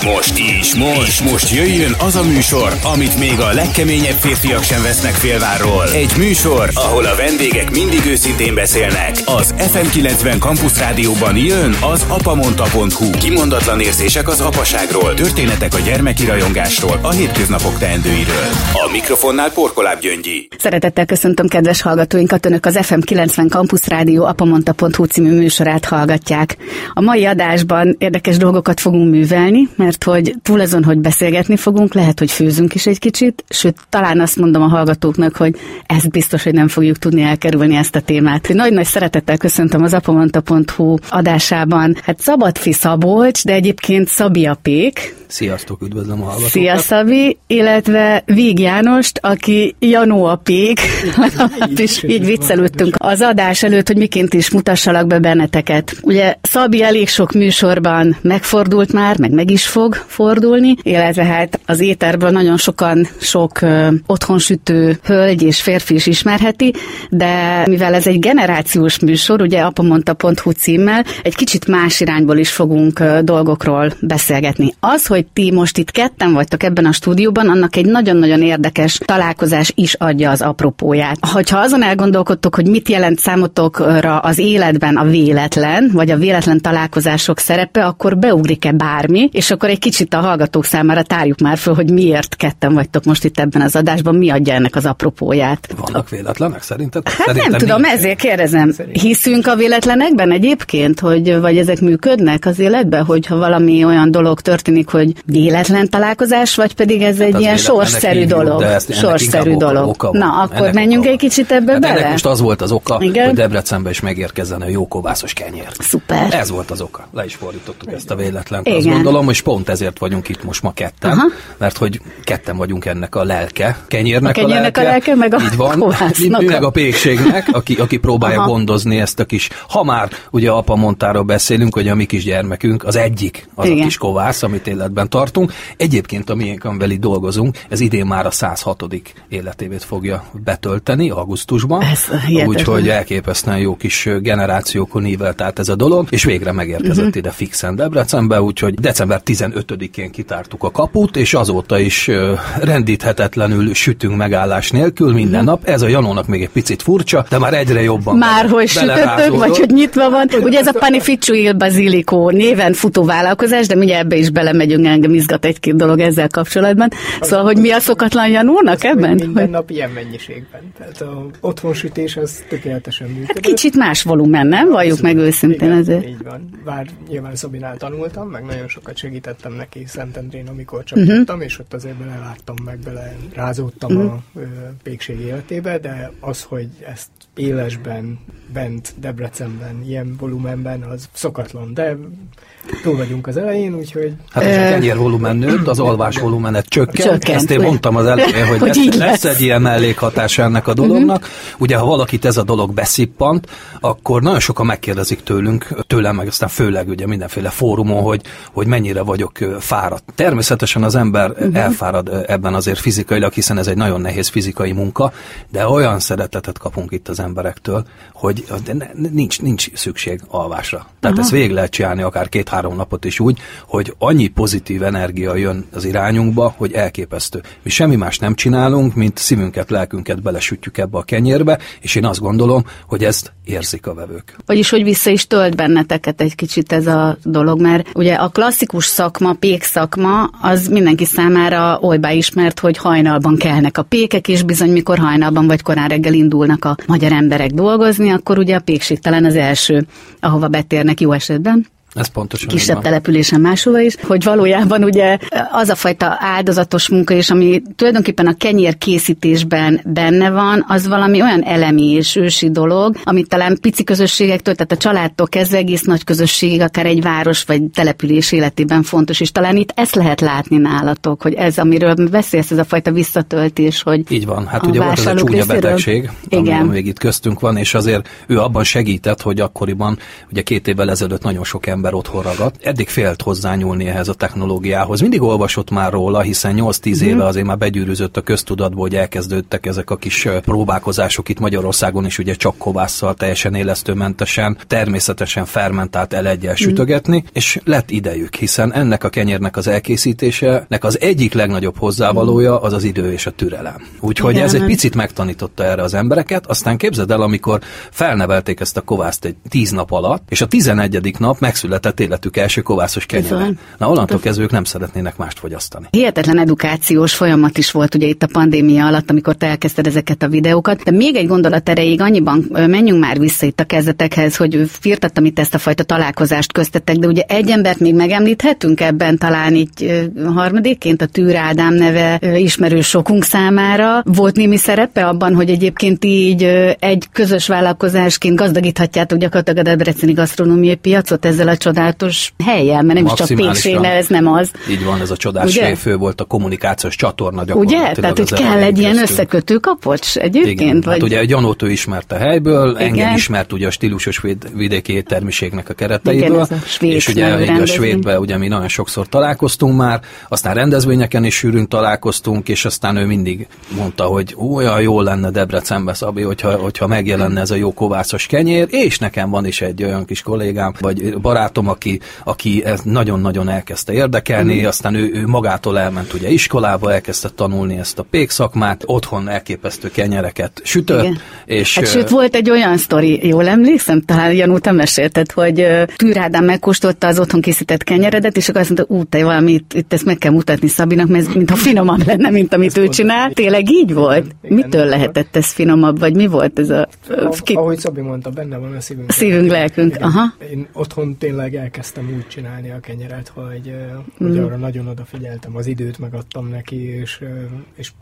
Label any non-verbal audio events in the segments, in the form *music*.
És most is, most, most jöjjön az a műsor, amit még a legkeményebb férfiak sem vesznek félvárról. Egy műsor, ahol a vendégek mindig őszintén beszélnek. Az FM90 Campus Rádióban jön az apamonta.hu. Kimondatlan érzések az apaságról, történetek a gyermeki rajongásról, a hétköznapok teendőiről. A mikrofonnál Porkoláb Gyöngyi. Szeretettel köszöntöm kedves hallgatóinkat, Önök az FM90 Campus Rádió apamonta.hu című műsorát hallgatják. A mai adásban érdekes dolgokat fogunk művelni, mert hogy túl azon, hogy beszélgetni fogunk, lehet, hogy főzünk is egy kicsit, sőt, talán azt mondom a hallgatóknak, hogy ezt biztos, hogy nem fogjuk tudni elkerülni ezt a témát. Nagy-nagy szeretettel köszöntöm az apamonta.hu adásában. Hát Szabadfi Szabolcs, de egyébként Szabi a Pék, Sziasztok, üdvözlöm a hallgatókat. Szia Szabi, illetve Víg Jánost, aki Janó a Pék. *laughs* *laughs* is így viccelődtünk az adás előtt, hogy miként is mutassalak be benneteket. Ugye Szabi elég sok műsorban megfordult már, meg meg is fog fordulni, illetve hát az éterből nagyon sokan sok ö, otthonsütő hölgy és férfi is ismerheti, de mivel ez egy generációs műsor, ugye apamonta.hu címmel, egy kicsit más irányból is fogunk dolgokról beszélgetni. Az, hogy ti most itt ketten vagytok ebben a stúdióban, annak egy nagyon-nagyon érdekes találkozás is adja az apropóját. Hogyha azon elgondolkodtok, hogy mit jelent számotokra az életben a véletlen, vagy a véletlen találkozások szerepe, akkor beugrik-e bármi, és akkor egy kicsit a hallgatók számára tárjuk már föl, hogy miért ketten vagytok most itt ebben az adásban, mi adja ennek az apropóját. Vannak véletlenek szerinted? Hát Szerintem nem tudom, nincs. ezért kérdezem. Hiszünk a véletlenekben egyébként, hogy vagy ezek működnek az életben, hogyha valami olyan dolog történik, hogy véletlen találkozás, vagy pedig ez egy az ilyen sorszerű dolog. ezt- sorszerű inkább oka- dolog. oka van. Na, akkor Ennek menjünk oka egy kicsit ebbe hát bele? Ennek most az volt az oka, Igen? hogy Debrecenbe is megérkezzen a jó kovászos kenyér. Szuper. Ez volt az oka. Le is fordítottuk ezt a véletlent. Igen. Azt gondolom, és pont ezért vagyunk itt most ma ketten, Aha. mert hogy ketten vagyunk ennek a lelke, kenyérnek A kenyérnek a lelke, meg a Így van. Mi a- meg a pékségnek, aki, aki próbálja Aha. gondozni ezt a kis, ha már ugye apa mondtáról beszélünk, hogy a mi kis gyermekünk, az egyik, az Igen. a kis kovász, amit életben tartunk. Egyébként a miénk, amivel itt dolgozunk, ez idén már a 106. életévét fogja betölteni augusztusban. Úgyhogy elképesztően jó kis generációkon ívelt át ez a dolog, és végre megérkezett uh-huh. ide fixen Debrecenbe, úgyhogy december 15-én kitártuk a kaput, és azóta is rendíthetetlenül sütünk megállás nélkül minden nap. Ez a Janónak még egy picit furcsa, de már egyre jobban Mhm. Már bele- hogy sütöttök, vagy hogy nyitva van. Ugye ez a *laughs* Panificcio il Basilico néven futó vállalkozás, de mindjárt ebbe is belemegyünk, engem izgat egy-két dolog ezzel kapcsolatban. Szóval, hogy mi a szokatlan Janónak ebben? Minden Hogy nap ilyen mennyiségben. Tehát a otthonsütés az tökéletesen működik. Hát kicsit más volumen, nem? Valljuk meg őszintén Igen, ezért. Így van. Bár nyilván Szabinál tanultam, meg nagyon sokat segítettem neki Szentendrén, amikor csak uh-huh. tudtam, és ott azért beleláttam, meg bele rázódtam uh-huh. a ö, pékség életébe, de az, hogy ezt élesben, bent, Debrecenben, ilyen volumenben, az szokatlan, de túl vagyunk az elején, úgyhogy Hát és a kenyér volumen nőtt, az alvás volumenet csökkent. Csökkent, Ezt én mondtam az elején, hogy, Hogy lesz, lesz lesz. egy ilyen mellékhatása ennek a dolognak. Ugye, ha valakit ez a dolog beszippant, akkor nagyon sokan megkérdezik tőlünk, tőlem meg aztán főleg ugye mindenféle fórumon, hogy, hogy mennyire vagyok fáradt. Természetesen az ember elfárad ö, ebben azért fizikailag, hiszen ez egy nagyon nehéz fizikai munka, de olyan szeretetet kapunk itt az emberektől, hogy nincs, nincs szükség alvásra. Tehát ezt végig lehet csinálni akár két-három napot is úgy, hogy annyi pozitív energia jön az irányunkba, hogy elképesztő. Mi semmi más nem csinálunk, mint szívünket, lelkünket belesütjük ebbe a kenyérbe, és én azt gondolom, hogy ezt érzik a vevők. Vagyis, hogy vissza is tölt benneteket egy kicsit ez a dolog, mert ugye a klasszikus szakma, pék szakma, az mindenki számára olybá ismert, hogy hajnalban kelnek a pékek, és bizony mikor hajnalban vagy korán reggel indulnak a magyar emberek dolgozni, akkor ugye a pékség talán az első, ahova betérnek jó esetben Ez pontosan kisebb van. településen máshova is, hogy valójában ugye az a fajta áldozatos munka is, ami tulajdonképpen a kenyér készítésben benne van, az valami olyan elemi és ősi dolog, amit talán pici közösségektől, tehát a családtól kezdve egész nagy közösségig, akár egy város vagy település életében fontos, és talán itt ezt lehet látni nálatok, hogy ez, amiről beszélsz, ez a fajta visszatöltés, hogy Így van, hát ugye volt ez a csúnya részéről? betegség, ami Igen. még itt köztünk van, és azért ő abban segített, hogy akkoriban, ugye két évvel ezelőtt nagyon sok ember ember otthon ragadt, eddig félt hozzányúlni ehhez a technológiához. Mindig olvasott már róla, hiszen 8-10 éve azért már begyűrűzött a köztudatba, hogy elkezdődtek ezek a kis próbálkozások itt Magyarországon is, ugye csak kovásszal, teljesen élesztőmentesen, természetesen fermentált elegyel sütögetni, és lett idejük, hiszen ennek a kenyérnek az elkészítésének az egyik legnagyobb hozzávalója az az idő és a türelem. Úgyhogy Igen, ez egy picit megtanította erre az embereket, aztán képzeld el, amikor felnevelték ezt a kovászt egy tíz nap alatt, és a tizenegyedik nap megszületett életük első kovászos kenyere. Na, onnantól kezdve ők nem szeretnének mást fogyasztani. Hihetetlen edukációs folyamat is volt ugye itt a pandémia alatt, amikor te elkezdted ezeket a videókat. De még egy gondolat erejéig annyiban menjünk már vissza itt a kezdetekhez, hogy firtattam itt ezt a fajta találkozást köztetek, de ugye egy embert még megemlíthetünk ebben talán így harmadikként a Tűr Ádám neve ismerős sokunk számára. Volt némi szerepe abban, hogy egyébként így egy közös vállalkozásként gazdagíthatjátok gyakorlatilag a Debreceni gasztronómiai piacot ezzel a csodálatos helyen, mert nem is csak pékséle, ez nem az. Így van, ez a csodás fő volt a kommunikációs csatorna. Ugye? Tehát, hogy kell egy ilyen összekötő kapocs egyébként? Igen, hát vagy... hát ugye Gyanót ő ismert a helyből, Igen. engem ismert ugye a stílusos vidéki éttermiségnek a kereteiből, Igen, a és ugye a svédbe ugye mi nagyon sokszor találkoztunk már, aztán rendezvényeken is sűrűn találkoztunk, és aztán ő mindig mondta, hogy olyan jó lenne Debrecenbe, Szabi, hogyha, hogyha megjelenne ez a jó kovászos kenyér, és nekem van is egy olyan kis kollégám, vagy barátom, aki, aki ezt nagyon-nagyon elkezdte érdekelni, mm. aztán ő, ő magától elment ugye iskolába, elkezdte tanulni ezt a pék szakmát, otthon elképesztő kenyereket sütött. Igen. És, hát sőt, volt egy olyan sztori, jól emlékszem, talán Janú, te mesélted, hogy Tűrádám megkóstolta az otthon készített kenyeredet, és akkor azt mondta, ú, te valami, itt, ezt meg kell mutatni Szabinak, mert ez mintha finomabb lenne, mint amit ő csinál. Tényleg így volt? Igen, Mitől lehetett ez finomabb, vagy mi volt ez a... Ki... Ahogy Szabi mondta, benne van a szívünk. Szívünk, lelkünk, igen. aha. Én otthon tényleg elkezdtem úgy csinálni a kenyeret, hogy, mm. hogy arra nagyon odafigyeltem, az időt megadtam neki, és, és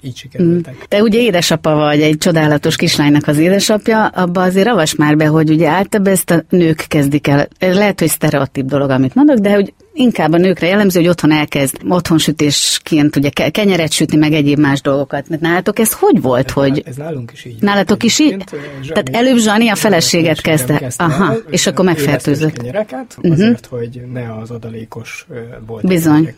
így sikerültek. Mm. Te ugye édesapa vagy, egy csodálatos kislánynak az édesapja, abba azért ravas már be, hogy ugye általában ezt a nők kezdik el. Ez lehet, hogy sztereotíp dolog, amit mondok, de hogy inkább a nőkre jellemző, hogy otthon elkezd otthonsütésként ugye kenyeret sütni, meg egyéb más dolgokat. Mert nálatok ez hogy volt, ez hogy... Ez nálunk is így. Nálatok is így? Zsani, Tehát előbb Zsani a feleséget kezdte. kezdte. Aha, el, és akkor megfertőzött. kenyereket, uh-huh. azért, hogy ne az adalékos Bizony.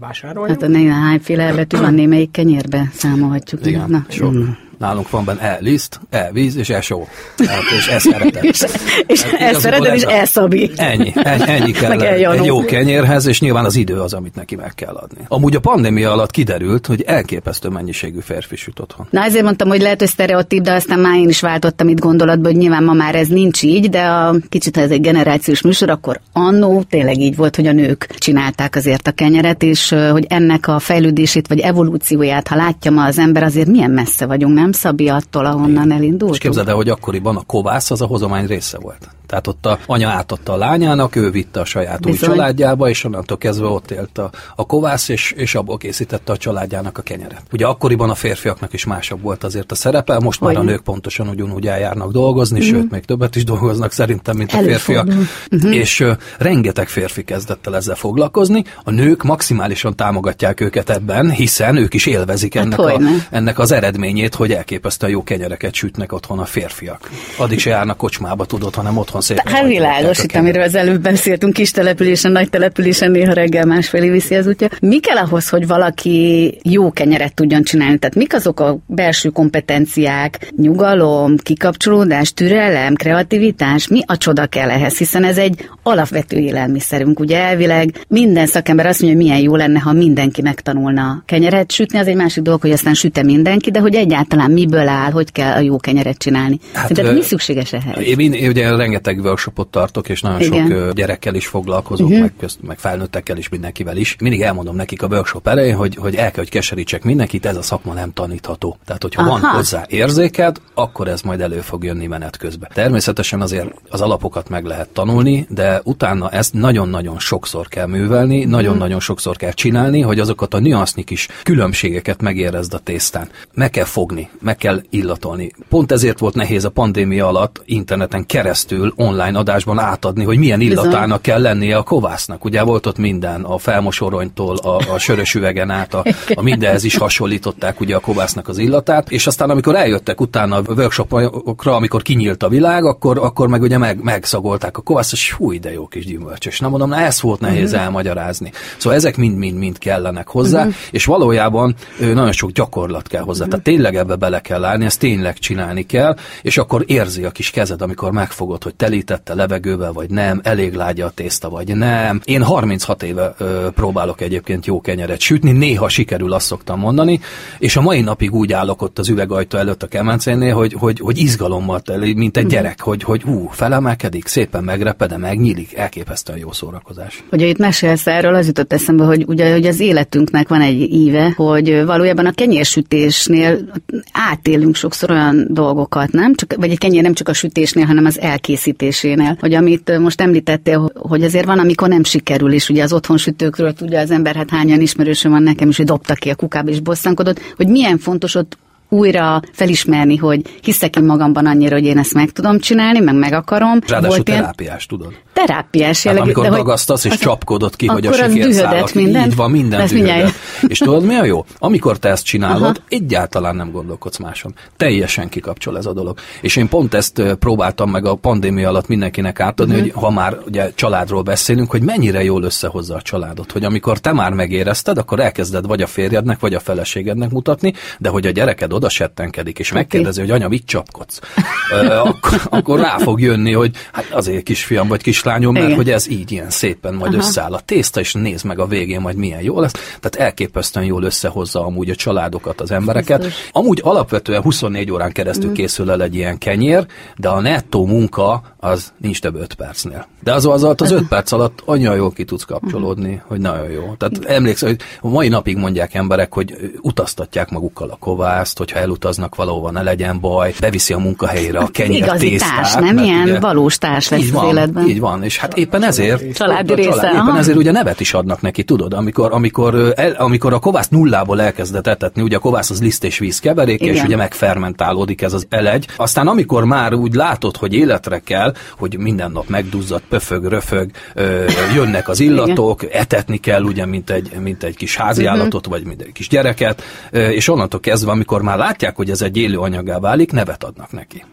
vásároljunk. Hát a hányféle elbetű van némelyik kenyérbe, számolhatjuk. Igen, Na, sok. Mm. Nálunk van benne e-liszt, e-víz és e-só. Hát, és e szeretet. és és hát, e szeretet, és e-szabi. Ennyi, ennyi, ennyi kell egy jó kenyérhez, és nyilván az idő az, amit neki meg kell adni. Amúgy a pandémia alatt kiderült, hogy elképesztő mennyiségű férfi süt otthon. Na ezért mondtam, hogy lehet, hogy sztereotíp, de aztán már én is váltottam itt gondolatba, hogy nyilván ma már ez nincs így, de a kicsit, ha ez egy generációs műsor, akkor annó tényleg így volt, hogy a nők csinálták azért a kenyeret, és hogy ennek a fejlődését vagy evolúcióját, ha látja ma az ember, azért milyen messze vagyunk, nem? Nem Szabi attól, ahonnan elindult. És képzeld el, hogy akkoriban a kovász az a hozomány része volt. Tehát ott a anya átadta a lányának, ő vitte a saját Bizony. új családjába, és onnantól kezdve ott élt a, a kovász, és, és abból készítette a családjának a kenyeret. Ugye akkoriban a férfiaknak is másabb volt azért a szerepe, most Olyan. már a nők pontosan ugyanúgy eljárnak dolgozni, mm. sőt, még többet is dolgoznak szerintem, mint a férfiak. Mm-hmm. És uh, rengeteg férfi kezdett el ezzel foglalkozni, a nők maximálisan támogatják őket ebben, hiszen ők is élvezik hát ennek, a, ennek az eredményét, hogy elképesztően jó kenyereket sütnek otthon a férfiak. Addig se járnak kocsmába, tudod, hanem otthon szépen. Hát világos, itt amiről az előbb beszéltünk, kis településen, nagy településen néha reggel másfelé viszi az útja. Mi kell ahhoz, hogy valaki jó kenyeret tudjon csinálni? Tehát mik azok a belső kompetenciák, nyugalom, kikapcsolódás, türelem, kreativitás? Mi a csoda kell ehhez? Hiszen ez egy alapvető élelmiszerünk. Ugye elvileg minden szakember azt mondja, hogy milyen jó lenne, ha mindenki megtanulna kenyeret sütni. Az egy másik dolog, hogy aztán süte mindenki, de hogy egyáltalán miből áll, hogy kell a jó kenyeret csinálni. Hát, Szerinted mi szükséges ehhez? Én, én ugye rengeteg workshopot tartok, és nagyon Igen. sok gyerekkel is foglalkozok, uh-huh. meg, közt, meg felnőttekkel is, mindenkivel is. Mindig elmondom nekik a workshop elején, hogy, hogy el kell, hogy keserítsek mindenkit, ez a szakma nem tanítható. Tehát, hogyha Aha. van hozzá érzéked, akkor ez majd elő fog jönni menet közben. Természetesen azért az alapokat meg lehet tanulni, de utána ezt nagyon-nagyon sokszor kell művelni, uh-huh. nagyon-nagyon sokszor kell csinálni, hogy azokat a nüansznyi kis különbségeket megérezd a tésztán. Meg kell fogni meg kell illatolni. Pont ezért volt nehéz a pandémia alatt interneten keresztül online adásban átadni, hogy milyen illatának kell lennie a kovásznak. Ugye volt ott minden, a felmosoronytól a, a sörös üvegen át, a, a mindenhez is hasonlították ugye a kovásznak az illatát, és aztán amikor eljöttek utána a workshopokra, amikor kinyílt a világ, akkor, akkor meg ugye meg, megszagolták a kovászt, és húj, de jó kis gyümölcsös. Nem mondom, na ez volt nehéz uh-huh. elmagyarázni. Szóval ezek mind-mind-mind kellenek hozzá, uh-huh. és valójában nagyon sok gyakorlat kell hozzá. Uh-huh. Tehát tényleg ebbe bele kell állni, ezt tényleg csinálni kell, és akkor érzi a kis kezed, amikor megfogod, hogy telítette levegővel, vagy nem, elég lágya a tészta, vagy nem. Én 36 éve ö, próbálok egyébként jó kenyeret sütni, néha sikerül, azt szoktam mondani, és a mai napig úgy állok ott az üvegajtó előtt a kemencénél, hogy, hogy, hogy izgalommal teli, mint egy gyerek, hogy, hogy ú, felemelkedik, szépen megrepede, megnyílik, elképesztően jó szórakozás. Ugye itt mesélsz erről, az jutott eszembe, hogy ugye hogy az életünknek van egy íve, hogy valójában a kenyérsütésnél átélünk sokszor olyan dolgokat, nem? Csak, vagy egy kenyér nem csak a sütésnél, hanem az elkészítésénél. Hogy amit most említettél, hogy azért van, amikor nem sikerül, és ugye az otthonsütőkről tudja az ember, hát hányan ismerősöm van nekem is, hogy dobta ki a kukába és bosszankodott, hogy milyen fontos ott újra felismerni, hogy hiszek én magamban annyira, hogy én ezt meg tudom csinálni, meg meg akarom. Ráadásul Volt terápiás, tudod. Terápiás jellegű. amikor de dagasztasz és csapkodod ki, hogy a sikérszálak, így van, minden dühödet. És tudod mi a jó? Amikor te ezt csinálod, Aha. egyáltalán nem gondolkodsz máson. Teljesen kikapcsol ez a dolog. És én pont ezt próbáltam meg a pandémia alatt mindenkinek átadni, uh-huh. hogy ha már ugye családról beszélünk, hogy mennyire jól összehozza a családot. Hogy amikor te már megérezted, akkor elkezded vagy a férjednek, vagy a feleségednek mutatni, de hogy a gyereked oda settenkedik, és megkérdezi, hogy anya, mit csapkodsz? akkor, akkor rá fog jönni, hogy hát azért kisfiam vagy kislányom, mert Igen. hogy ez így ilyen szépen majd Aha. összeáll a tészta, és nézd meg a végén majd milyen jó lesz. Tehát elképesztően jól összehozza amúgy a családokat, az embereket. Biztos. Amúgy alapvetően 24 órán keresztül mm. készül el egy ilyen kenyér, de a nettó munka az nincs több 5 percnél. De az az alatt az 5 perc alatt annyira jól ki tudsz kapcsolódni, hogy nagyon jó. Tehát emlékszem, hogy a mai napig mondják emberek, hogy utaztatják magukkal a kovászt, hogyha elutaznak valahova, ne legyen baj, beviszi a munkahelyére a kenyér Igazi tésztát. társ, nem ilyen ugye, valós társ lesz így van, életben. Így van, és hát éppen ezért családi része. Család, éppen ezért ugye nevet is adnak neki, tudod, amikor, amikor, el, amikor a kovász nullából elkezdett etetni, ugye a kovász az liszt és víz keveréke, és ugye megfermentálódik ez az elegy. Aztán amikor már úgy látod, hogy életre kell, hogy minden nap megduzzad, pöfög, röfög, ö, jönnek az illatok, Igen. etetni kell, ugye, mint egy, mint egy kis háziállatot, uh-huh. vagy mint egy kis gyereket, ö, és onnantól kezdve, amikor már látják, hogy ez egy élő anyagá válik, nevet adnak neki.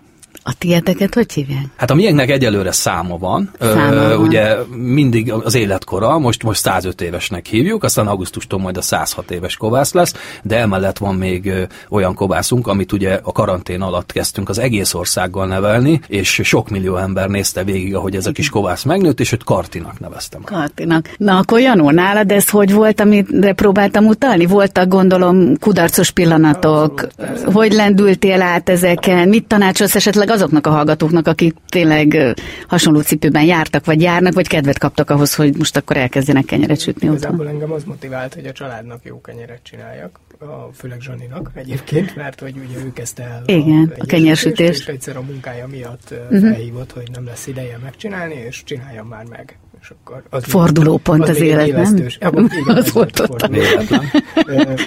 A tieteket hogy hívják? Hát a miénknek egyelőre száma van. Száma Ö, van. Ugye mindig az életkora, most, most 105 évesnek hívjuk, aztán augusztustól majd a 106 éves kovász lesz, de emellett van még olyan kovászunk, amit ugye a karantén alatt kezdtünk az egész országgal nevelni, és sok millió ember nézte végig, ahogy ez a kis kovász megnőtt, és őt Kartinak neveztem. Kartinak. Na akkor Janó, nálad ez hogy volt, amit próbáltam utalni? Voltak gondolom kudarcos pillanatok, hogy lendültél át ezeken, mit tanácsolsz esetleg azoknak a hallgatóknak, akik tényleg hasonló cipőben jártak, vagy járnak, vagy kedvet kaptak ahhoz, hogy most akkor elkezdjenek kenyeret sütni Igazából engem az motivált, hogy a családnak jó kenyeret csináljak, a, főleg Zsaninak egyébként, mert hogy ugye ő kezdte el Igen, a, a kenyersütést. És egyszer a munkája miatt uh-huh. felhívott, hogy nem lesz ideje megcsinálni, és csináljam már meg és akkor az Fordulópont az, az élet, nem? Ja, igen, az volt ott. *laughs*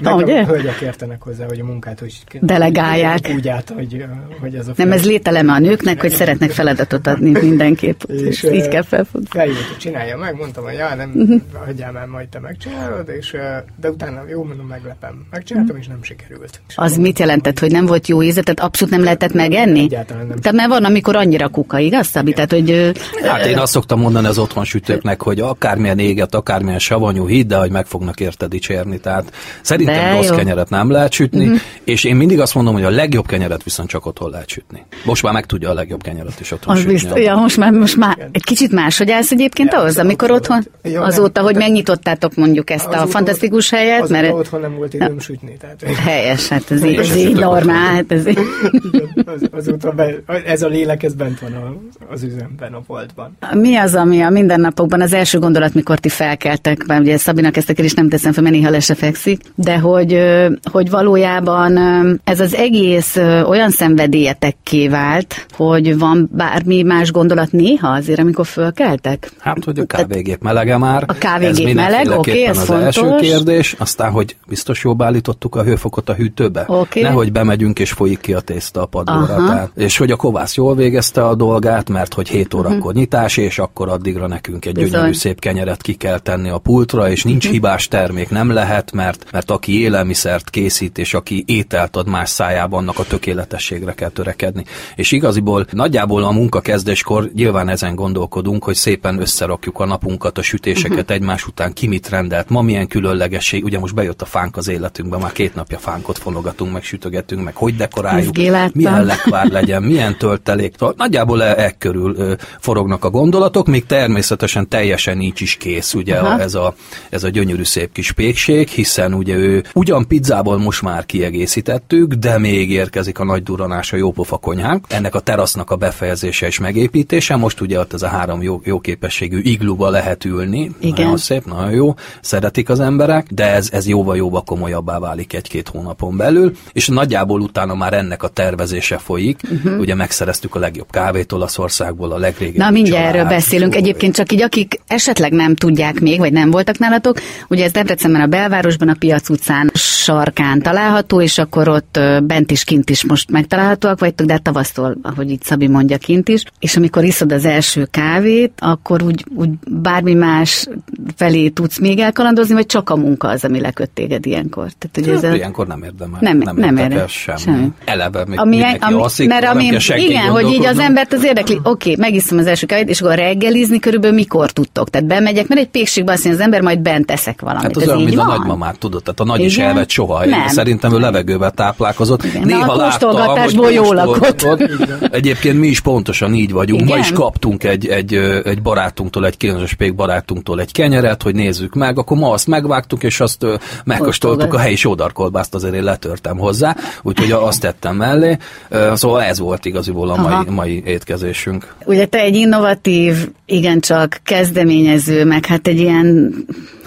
Meg a hölgyek értenek hozzá, hogy a munkát hogy delegálják. Úgy át, hogy, hogy ez a Nem, ez lételeme a nőknek, hogy szeretnek feladatot adni mindenképp. és így kell felfogni. Feljött, hogy csinálja meg, mondtam, hogy já, nem, uh-huh. hagyjál már, majd te megcsinálod, és, de utána jó, mondom, meglepem. Megcsináltam, és nem sikerült. És az mit jelentett, hogy nem volt jó íze, tehát abszolút nem lehetett megenni? Egyáltalán nem. Tehát mert van, amikor annyira kuka, igaz, Szabi? Tehát, hogy... Hát én azt szoktam mondani az otthon sütőknek, hogy akármilyen éget, akármilyen savanyú, hidd el, hogy meg fognak érte dicsérni. Tehát szerintem De rossz jó. kenyeret nem lehet sütni, uh-huh. és én mindig azt mondom, hogy a legjobb kenyeret viszont csak otthon lehet sütni. Most már meg tudja a legjobb kenyeret is otthon az sütni. Biztos, ja, most már, most már egy kicsit hogy állsz egyébként ja, ahhoz, amikor otthon, jó, azóta, hogy megnyitottátok mondjuk ezt a fantasztikus helyet, az mert... otthon nem volt időm sütni. Tehát... Helyes, hát ez így, ez így normál. Hát ez, így... az, azóta be, ez a lélek, ez bent van az üzemben, a boltban. Mi az, ami a mindennapi napokban az első gondolat, mikor ti felkeltek, bár ugye Szabinak ezt a kérdést nem teszem fel, mert néha le se fekszik, de hogy, hogy valójában ez az egész olyan szenvedélyetekké vált, hogy van bármi más gondolat néha azért, amikor fölkeltek? Hát, hogy a kávégép melege már. A kávégép meleg, oké, okay, ez az fontos. első kérdés, aztán, hogy biztos jobb állítottuk a hőfokot a hűtőbe. Okay. Nehogy bemegyünk és folyik ki a tészta a padlóra. Tehát, és hogy a kovász jól végezte a dolgát, mert hogy 7 órakor uh-huh. nyitás, és akkor addigra nekünk egy Bizony. gyönyörű szép kenyeret ki kell tenni a pultra, és nincs uh-huh. hibás termék, nem lehet, mert, mert aki élelmiszert készít, és aki ételt ad más szájában, annak a tökéletességre kell törekedni. És igaziból nagyjából a munka kezdéskor nyilván ezen gondolkodunk, hogy szépen összerakjuk a napunkat, a sütéseket uh-huh. egymás után, ki mit rendelt, ma milyen különlegesség, ugye most bejött a fánk az életünkbe, már két napja fánkot fonogatunk, meg sütögetünk, meg hogy dekoráljuk, milyen lekvár legyen, milyen töltelék. Nagyjából e, e körül ö, forognak a gondolatok, még természetesen teljesen nincs is kész ugye a, ez, a, ez a gyönyörű szép kis pékség, hiszen ugye ő ugyan pizzából most már kiegészítettük, de még érkezik a nagy duranás a jópofa konyhánk. Ennek a terasznak a befejezése és megépítése. Most ugye ott ez a három jó, jó képességű igluba lehet ülni. Igen. Nagyon szép, nagyon jó, szeretik az emberek, de ez, ez jóval-jóval komolyabbá válik egy-két hónapon belül, és nagyjából utána már ennek a tervezése folyik. Uh-huh. Ugye megszereztük a legjobb kávét Olaszországból, a legrégebbi Na mindjárt erről beszélünk. Egyébként csak így, akik esetleg nem tudják még, vagy nem voltak nálatok, ugye ez Debrecenben a belvárosban, a Piac utcán sarkán található, és akkor ott bent is, kint is most megtalálhatóak vagytok, de tavasztól, ahogy itt Szabi mondja, kint is. És amikor iszod az első kávét, akkor úgy, úgy bármi más felé tudsz még elkalandozni, vagy csak a munka az, ami leköt téged ilyenkor? Tehát, ugye ez a... Ilyenkor nem érdemel. Nem, nem, nem érdekel semmi. semmi. Eleve még ami, ami, alszik, mert ami, igen, hogy így az embert az érdekli, oké, okay, megiszom az első kávét, és akkor reggelizni körülbelül mikor tudtok? Tehát bemegyek, mert egy pékségbe azt az ember, majd bent teszek valamit. Hát az Ez olyan, mint van? a nagymamát, tudod, tehát a nagy Igen? is elvett soha. Nem. Szerintem ő levegővel táplálkozott. Igen. Néha Na, a kóstolgatásból jól lakott. Egyébként mi is pontosan így vagyunk. Igen? Ma is kaptunk egy, egy, egy barátunktól, egy pék barátunktól egy kenyeret, hogy nézzük meg, akkor ma azt megvágtuk, és azt megkóstoltuk a helyi sódarkolbászt, azért én letörtem hozzá, úgyhogy azt tettem mellé. Szóval ez volt igaziból a mai, mai étkezésünk. Ugye te egy innovatív, igencsak kezdeményező, meg hát egy ilyen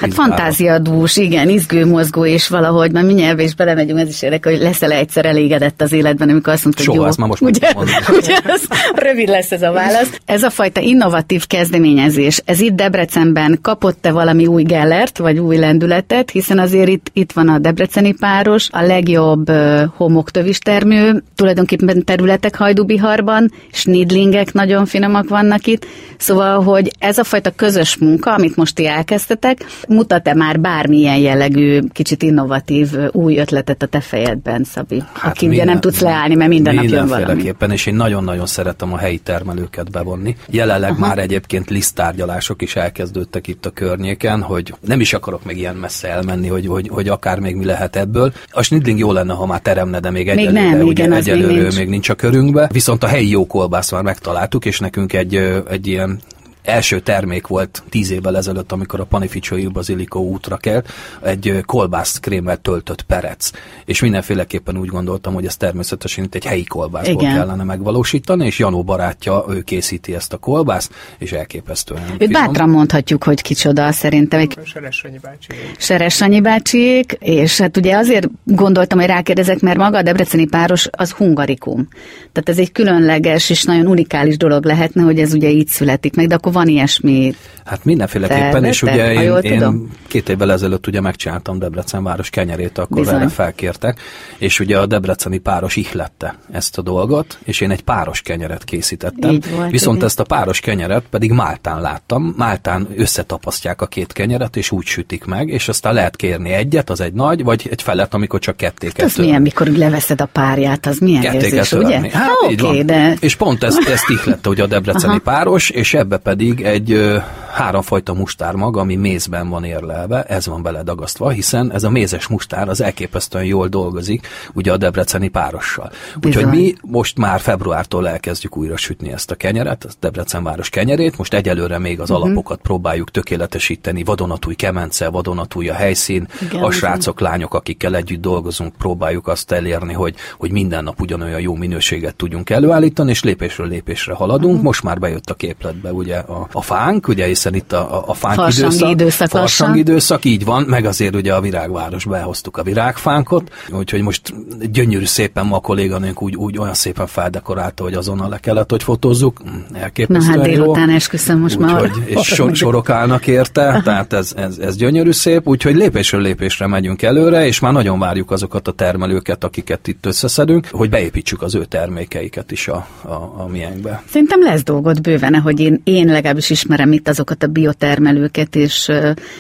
hát fantáziadús, igen, izgő, mozgó, és valahogy, már mindjárt is belemegyünk, ez is érdekel, hogy leszel egyszer elégedett az életben, amikor azt mondtad, Soha, jó. már most ugye, *laughs* ugye? Az, rövid lesz ez a válasz. Ez a fajta innovatív kezdeményezés, ez itt Debrecenben kapott-e valami új gellert, vagy új lendületet, hiszen azért itt, itt van a debreceni páros, a legjobb uh, homoktövis termő, tulajdonképpen területek Hajdubiharban, snidlingek nagyon finomak vannak itt, szóval, hogy ez a fajta közös munka, amit most ti elkezdtetek, mutat-e már bármilyen jellegű, kicsit innovatív új ötletet a te fejedben, Szabi? Hát Aki minden, ugye nem tudsz leállni, mert minden nap jön valami. és én nagyon-nagyon szeretem a helyi termelőket bevonni. Jelenleg Aha. már egyébként lisztárgyalások is elkezdődtek itt a környéken, hogy nem is akarok még ilyen messze elmenni, hogy, hogy, hogy akár még mi lehet ebből. A snidling jó lenne, ha már teremne, de még, még egyelőre, nem, ugye, igen, egyelőre még nincs. még nincs a körünkbe. Viszont a helyi jó kolbász már megtaláltuk, és nekünk egy, egy ilyen első termék volt tíz évvel ezelőtt, amikor a Panificioi Basilico útra kelt, egy kolbászt krémmel töltött perec. És mindenféleképpen úgy gondoltam, hogy ez természetesen itt egy helyi kolbászból Igen. kellene megvalósítani, és Janó barátja, ő készíti ezt a kolbászt, és elképesztően Őt finom. bátran mondhatjuk, hogy kicsoda szerintem. Egy... Seresanyi bácsiék. Seresanyi bácsiék, és hát ugye azért gondoltam, hogy rákérdezek, mert maga a debreceni páros az hungarikum. Tehát ez egy különleges és nagyon unikális dolog lehetne, hogy ez ugye így születik meg, de akkor van ilyesmi Hát mindenféleképpen, és ugye én, én két évvel ezelőtt ugye megcsináltam Debrecen város kenyerét, akkor Bizony. erre felkértek, és ugye a debreceni páros ihlette ezt a dolgot, és én egy páros kenyeret készítettem. Volt, Viszont igen. ezt a páros kenyeret pedig Máltán láttam, Máltán összetapasztják a két kenyeret, és úgy sütik meg, és aztán lehet kérni egyet, az egy nagy, vagy egy felet, amikor csak ketté hát Ez milyen, mikor leveszed a párját, az milyen ketté érzés, ugye? Hát, ha, így okay. De... És pont ezt, ezt ihlette ugye a debreceni Aha. páros, és ebbe pedig egy háromfajta mustármag, ami mézben van érlelve, ez van beledagasztva, hiszen ez a mézes mustár az elképesztően jól dolgozik, ugye a debreceni párossal. Úgyhogy mi most már februártól elkezdjük újra sütni ezt a kenyeret, a Debrecen város kenyerét, most egyelőre még az uh-huh. alapokat próbáljuk tökéletesíteni, vadonatúj kemence, vadonatúj a helyszín, Igen, a srácok, lányok, akikkel együtt dolgozunk, próbáljuk azt elérni, hogy, hogy minden nap ugyanolyan jó minőséget tudjunk előállítani, és lépésről lépésre haladunk. Uh-huh. Most már bejött a képletbe ugye a, a fánk, ugye hiszen itt a, a fánk Farsangi időszak, időszak farsang időszak, így van, meg azért ugye a virágvárosba elhoztuk a virágfánkot, úgyhogy most gyönyörű szépen ma a kolléganőnk úgy, úgy olyan szépen feldekorálta, hogy azonnal le kellett, hogy fotózzuk. Na Elképesztően hát jó. délután esküszöm most már. Úgyhogy, *laughs* és so, sorok állnak érte, tehát ez, ez, ez gyönyörű szép, úgyhogy lépésről lépésre megyünk előre, és már nagyon várjuk azokat a termelőket, akiket itt összeszedünk, hogy beépítsük az ő termékeiket is a, a, a miénkbe. Szerintem lesz dolgot bőven, hogy én, én legalábbis ismerem itt azokat a biotermelőket, és,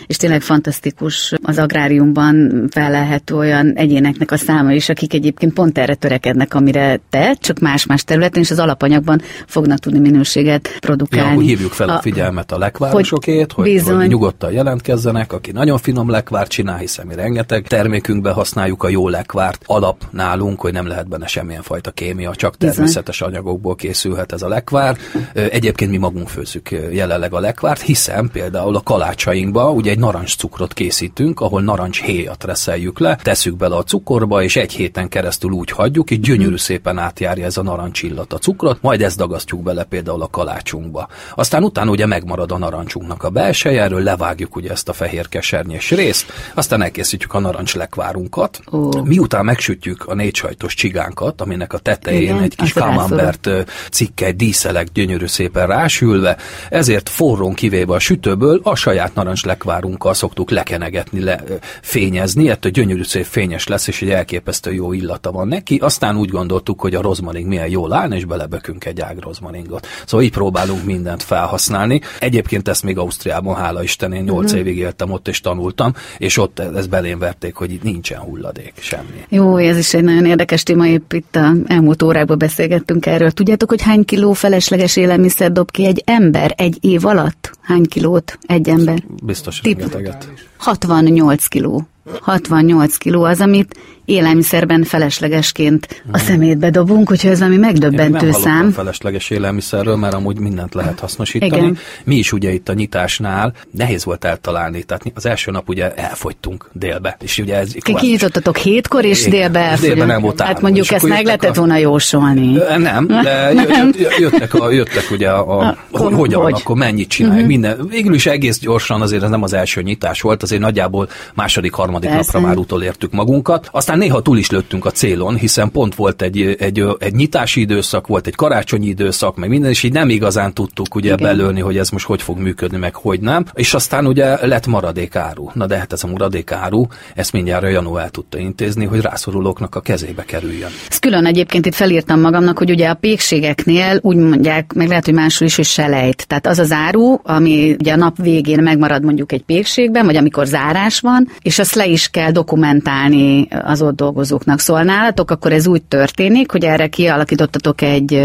és tényleg fantasztikus az agráriumban felelhető olyan egyéneknek a száma is, akik egyébként pont erre törekednek, amire te, csak más-más területen, és az alapanyagban fognak tudni minőséget Ja, produkálni. hogy hívjuk fel a, a figyelmet a lekvárosokét, hogy, hogy, hogy nyugodtan jelentkezzenek, aki nagyon finom lekvárt csinál, hiszen mi rengeteg termékünkben használjuk a jó lekvárt. Alap nálunk, hogy nem lehet benne semmilyen fajta kémia, csak Bizony. természetes anyagokból készülhet ez a lekvár. Egyébként mi magunk főzzük ö, jelenleg a lekvárt, hiszen például a kalácsainkba ugye egy narancscukrot készítünk, ahol narancshéjat reszeljük le, tesszük bele a cukorba, és egy héten keresztül úgy hagyjuk, és gyönyörű szépen átjárja ez a narancsillat a cukrot, majd ezt dagasztjuk bele például a kalácsunkba. Aztán utána ugye megmarad a narancsunknak a belseje, erről levágjuk ugye ezt a fehér kesernyés részt, aztán elkészítjük a narancs lekvárunkat. Ó. Miután megsütjük a négy sajtos csigánkat, aminek a tetején Igen, egy kis camembert ö, cikke, díszelek gyönyörű szépen rásülve, ezért forrón kivéve a sütőből a saját narancs lekvárunkkal szoktuk lekenegetni, le, fényezni, ettől gyönyörű szép fényes lesz, és egy elképesztő jó illata van neki. Aztán úgy gondoltuk, hogy a rozmaring milyen jól állna, és belebökünk egy ág rozmaringot. Szóval így próbálunk mindent felhasználni. Egyébként ezt még Ausztriában, hála Isten, én 8 évig éltem ott, és tanultam, és ott ezt belém verték, hogy itt nincsen hulladék, semmi. Jó, ez is egy nagyon érdekes téma, épp itt a elmúlt órákban beszélgettünk erről. Tudjátok, hogy hány kiló felesleges élelmiszer dob ki egy ember egy év alatt? Hány kilót egy ember? Biztos Tip. rengeteget. 68 kiló. 68 kiló az, amit élelmiszerben feleslegesként a szemétbe dobunk, úgyhogy ez valami Én megdöbbentő nem szám. hallottam felesleges élelmiszerről, mert amúgy mindent lehet hasznosítani. Igen. Mi is ugye itt a nyitásnál nehéz volt eltalálni, tehát az első nap ugye elfogytunk délbe. És ugye ez Ki kinyitottatok hétkor, és Igen, délbe és elfogyott. délbe nem volt Hát áram, mondjuk és ezt meg lehetett a- volna jósolni. Nem, de jö- jö- jöttek, a, jöttek ugye a, a Akkor hogy, hogyan, hogy? akkor mennyit csináljuk, uh-huh. minden. Végül is egész gyorsan, azért ez nem az első nyitás volt, azért nagyjából második, harmadik Persze. napra már utolértük magunkat. Aztán néha túl is lőttünk a célon, hiszen pont volt egy, egy, egy nyitási időszak, volt egy karácsonyi időszak, meg minden, és így nem igazán tudtuk ugye Igen. belőni, hogy ez most hogy fog működni, meg hogy nem. És aztán ugye lett maradékáru. Na de hát ez a maradékáru, ezt mindjárt a Janó el tudta intézni, hogy rászorulóknak a kezébe kerüljön. Ezt külön egyébként itt felírtam magamnak, hogy ugye a pékségeknél úgy mondják, meg lehet, hogy máshol is, hogy selejt. Tehát az az áru, ami ugye a nap végén megmarad mondjuk egy pékségben, vagy amikor zárás van, és azt le is kell dokumentálni az ott dolgozóknak. Szóval nálatok akkor ez úgy történik, hogy erre kialakítottatok egy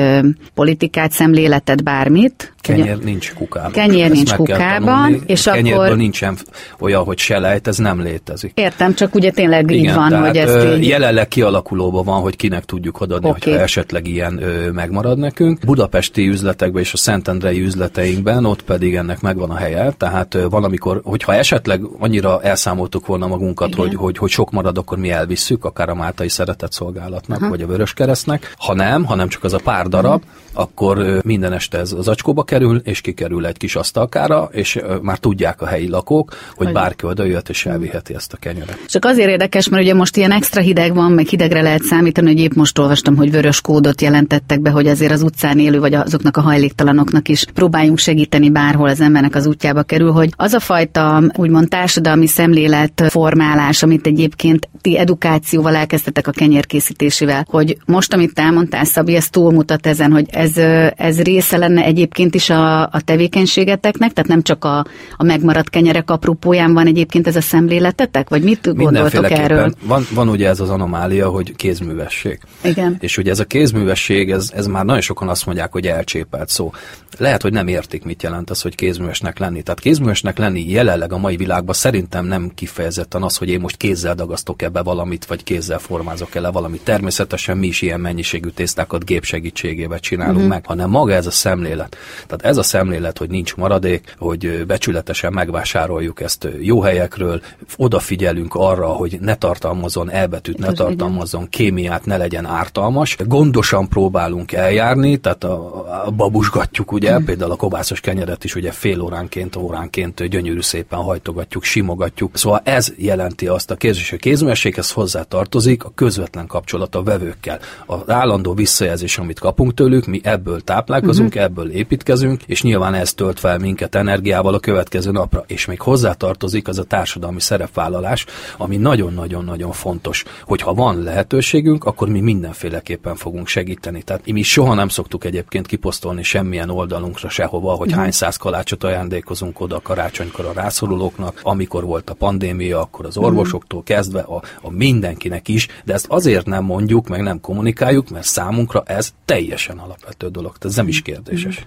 politikát, szemléletet, bármit. Kenyér nincs kukában. Kenyér nincs kell kukában, és Kenyérből akkor- nincsen olyan, hogy selejt, ez nem létezik. Értem, csak ugye tényleg így van, tehát, hogy ezt ö, így... jelenleg kialakulóban van, hogy kinek tudjuk odaadni, Oké. hogyha esetleg ilyen ö, megmarad nekünk. Budapesti üzletekben és a Szentendrei üzleteinkben ott pedig ennek megvan a helye, tehát ö, valamikor, hogyha esetleg annyira elszámoltuk volna magunkat, Igen. hogy, hogy, hogy sok marad, akkor mi elvisszük, akár a Máltai Szeretett Szolgálatnak, Aha. vagy a Vöröskeresztnek. Ha nem, hanem csak az a pár darab, akkor ö, minden este ez az acskóba kerül, és kikerül egy kis asztalkára, és már tudják a helyi lakók, hogy Hogy- bárki oda jöhet és elviheti ezt a kenyeret. Csak azért érdekes, mert ugye most ilyen extra hideg van, meg hidegre lehet számítani, hogy épp most olvastam, hogy vörös kódot jelentettek be, hogy azért az utcán élő, vagy azoknak a hajléktalanoknak is próbáljunk segíteni bárhol az embernek az útjába kerül, hogy az a fajta úgymond társadalmi szemlélet formálás, amit egyébként ti edukációval elkezdtetek a kenyérkészítésével, hogy most, amit elmondtál, Szabi, ez túlmutat ezen, hogy ez, ez része lenne egyébként is a, a tevékenységeteknek, tehát nem csak a, a megmaradt kenyerek apropóján van egyébként ez a szemléletetek, vagy mit gondoltok erről? Van, van ugye ez az anomália, hogy kézművesség. Igen. És ugye ez a kézművesség, ez, ez már nagyon sokan azt mondják, hogy elcsépelt szó. Lehet, hogy nem értik, mit jelent az, hogy kézművesnek lenni. Tehát kézművesnek lenni jelenleg a mai világban szerintem nem kifejezetten az, hogy én most kézzel dagasztok ebbe valamit, vagy kézzel formázok ele valamit. Természetesen mi is ilyen mennyiségű tésztákat gép segítségével csinálunk uh-huh. meg, hanem maga ez a szemlélet. Tehát ez a szemlélet, hogy nincs maradék, hogy becsületesen megvásároljuk ezt jó helyekről, odafigyelünk arra, hogy ne tartalmazon elbetűt, ne tartalmazon kémiát, ne legyen ártalmas. Gondosan próbálunk eljárni, tehát a, a babusgatjuk, ugye, mm. például a kobászos kenyeret is ugye fél óránként, óránként gyönyörű szépen hajtogatjuk, simogatjuk. Szóval ez jelenti azt a kéz és a kézművességhez hozzá tartozik a közvetlen kapcsolat a vevőkkel. Az állandó visszajelzés, amit kapunk tőlük, mi ebből táplálkozunk, uh-huh. ebből építkezünk, és nyilván ez tölt fel minket energiával a következő napra. És még hozzá tartozik az a társadalmi szerepvállalás, ami nagyon-nagyon-nagyon fontos, hogy ha van lehetőségünk, akkor mi mindenféleképpen fogunk segíteni. Tehát mi soha nem szoktuk egyébként kiposztolni semmilyen oldalunkra sehova, hogy uh-huh. hány száz kalácsot ajándékozunk oda karácsonykor a rászorulóknak, amikor volt a pandémia, akkor az orvosoktól kezdve a, a mindenkinek is, de ezt azért nem mondjuk, meg nem kommunikáljuk, mert számunkra ez teljesen alapvető dolog, tehát ez nem is kérdéses.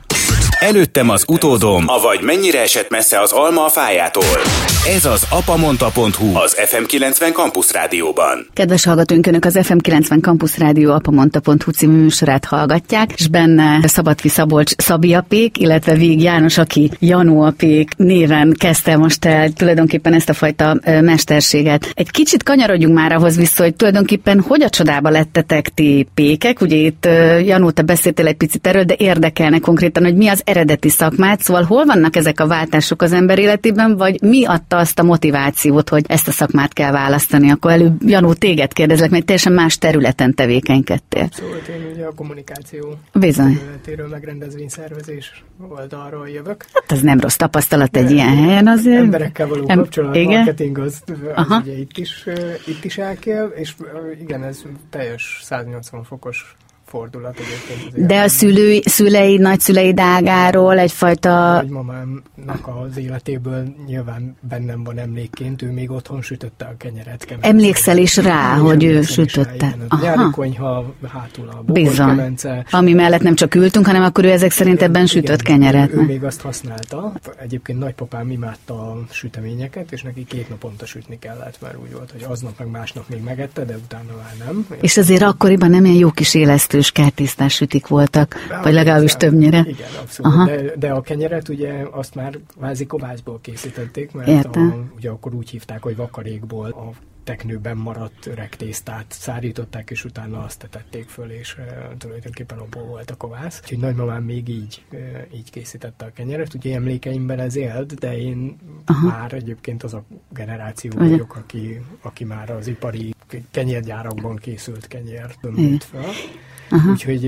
Előttem az utódom, avagy mennyire esett messze az alma a fájától. Ez az apamonta.hu, az FM90 Campus Rádióban. Kedves hallgatóink, Önök az FM90 Campus Rádió apamonta.hu című műsorát hallgatják, és benne Szabadfi Szabolcs Szabi Apék, illetve Vég János, aki Janó Apék néven kezdte most el tulajdonképpen ezt a fajta mesterséget. Egy kicsit kanyarodjunk már ahhoz vissza, hogy tulajdonképpen hogy a csodába lettetek ti pékek. Ugye itt Janó, te beszéltél egy picit erről, de érdekelne konkrétan, hogy mi az eredeti szakmát, szóval hol vannak ezek a váltások az ember életében, vagy mi adta azt a motivációt, hogy ezt a szakmát kell választani? Akkor előbb Janó, téged kérdezlek, mert teljesen más területen tevékenykedtél. Szóval én ugye a kommunikáció Bizony. területéről, meg rendezvényszervezés oldalról jövök. Hát ez nem rossz tapasztalat egy ilyen helyen azért. Emberekkel való Em- kapcsolat, igen. marketing az, az Aha. ugye itt is, itt is elkél, és igen, ez teljes 180 fokos fordulat egyébként. De a szülői, szülei, nagyszüleid ágáról egyfajta... nagymamámnak az életéből nyilván bennem van emlékként, ő még otthon sütötte a kenyeret. kemence. Emlékszel is rá, És hogy ő is rá, sütötte. igen, Aha. nyári konyha, hátul a Bizony. Ami mellett nem csak ültünk, hanem akkor ő ezek szerint ebben sütött Igen, kenyeret. Ő, ő még azt használta. Egyébként nagypapám imádta a süteményeket, és neki két naponta sütni kellett, mert úgy volt, hogy aznap meg másnap még megette, de utána már nem. És azért akkoriban nem ilyen jó kis élesztős kertésztás sütik voltak, vagy legalábbis többnyire. Igen, abszolút. Aha. De, de a kenyeret ugye azt már vázi kovászból készítették, mert Értem. a, ugye akkor úgy hívták, hogy vakarékból a teknőben maradt öreg tésztát szárították, és utána azt tetették föl, és e, tulajdonképpen abból volt a kovász. Úgyhogy nagymamám még így, e, így készítette a kenyeret. Ugye emlékeimben ez élt, de én Aha. már egyébként az a generáció Ugye. vagyok, aki, aki már az ipari kenyérgyárakban készült kenyért nőtt fel. Aha. Úgyhogy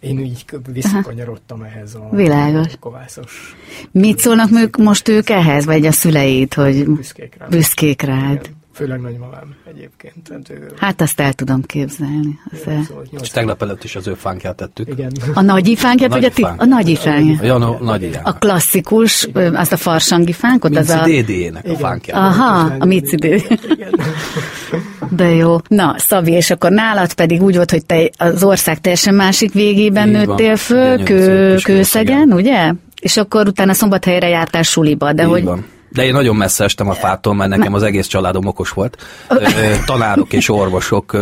én így visszakanyarodtam ehhez a Világos. kovászos Mit szólnak ők, most ők ehhez, vagy a szüleid, hogy büszkék rám. büszkék rád? Igen. Főleg nagymamám egyébként. Tehát ő, Hát azt el tudom képzelni. Az el. szóval És 80 tegnap előtt is az ő fánkját tettük. Igen. A nagy ifánkját, vagy a ti? A nagy ifánkját. A Janó nagy. A klasszikus, ö, azt a farsangi fánkot, az Minci a... DD-nek a Igen. fánkját. Aha, a Mici D. Igen. De jó. Na, Szabi, és akkor nálad pedig úgy volt, hogy te az ország teljesen másik végében Így nőttél föl, kő, kőszegen, ugye? És akkor utána szombathelyre jártál suliba, de Így hogy... van. De én nagyon messze estem a fától, mert nekem az egész családom okos volt. Tanárok és orvosok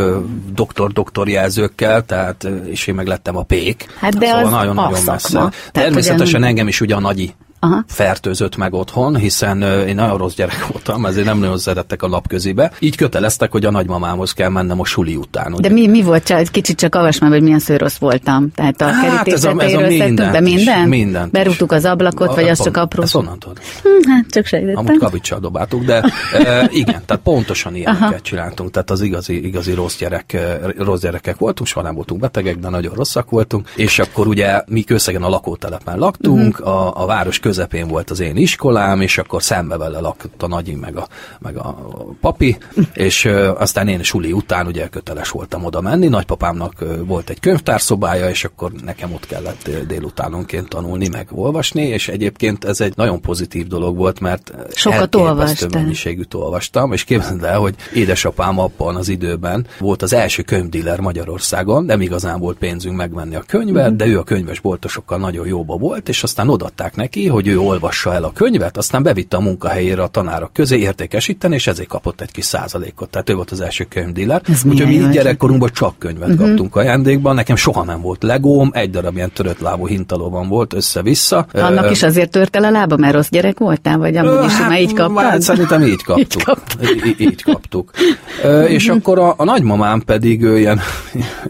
doktor-doktor jelzőkkel, tehát, és én meg lettem a pék. Hát de szóval nagyon-nagyon messze. Természetesen ugye- engem is ugye a nagyi Aha. fertőzött meg otthon, hiszen én nagyon rossz gyerek voltam, ezért nem nagyon szerettek a napközibe. Így köteleztek, hogy a nagymamámhoz kell mennem a suli után. De ugye. mi, mi volt, csak kicsit csak avas meg, hogy milyen szőrös voltam. Tehát a Hát, ez a- ez a mindent is, minden? mindent is. Berúgtuk az ablakot, vagy az csak apró? Ezt honnan tudod? Hm, hát csak sejtettem. Amúgy kavicsal dobáltuk, de e, *laughs* igen, tehát pontosan ilyeneket csináltunk, tehát az igazi, igazi rossz, gyerek, rossz gyerekek voltunk, soha nem voltunk betegek, de nagyon rosszak voltunk, és akkor ugye mi Kőszegen a lakótelepen laktunk, Mhm. a, a város közepén volt az én iskolám, és akkor szembe vele lakott a nagyi, meg a, meg a papi, és e, aztán én suli után ugye köteles voltam oda menni, nagypapámnak volt egy könyvtárszobája, és akkor nekem ott kellett délutánonként tanulni, meg olvasni, és egyébként ez egy nagyon pozitív dolog volt, mert Sokat mennyiségűt olvastam, és képzeld el, hogy édesapám abban az időben volt az első könyvdíler Magyarországon, nem igazán volt pénzünk megvenni a könyvet, de ő a könyvesboltosokkal nagyon jóba volt, és aztán odatták neki, hogy ő olvassa el a könyvet, aztán bevitte a munkahelyére a tanárok közé értékesíteni, és ezért kapott egy kis százalékot. Tehát ő volt az első könyvdíler. Úgyhogy mi gyerekkorunkban csak könyvet uh-huh. kaptunk ajándékban. Nekem soha nem volt legóm, egy darab ilyen törött lábú hintalóban volt össze-vissza. Annak is azért tört el a lába, mert rossz gyerek voltál, vagy amúgy is hát, így kaptad? Hát, szerintem így kaptuk. így, így, így kaptuk. és akkor a, a nagymamám pedig ő ilyen,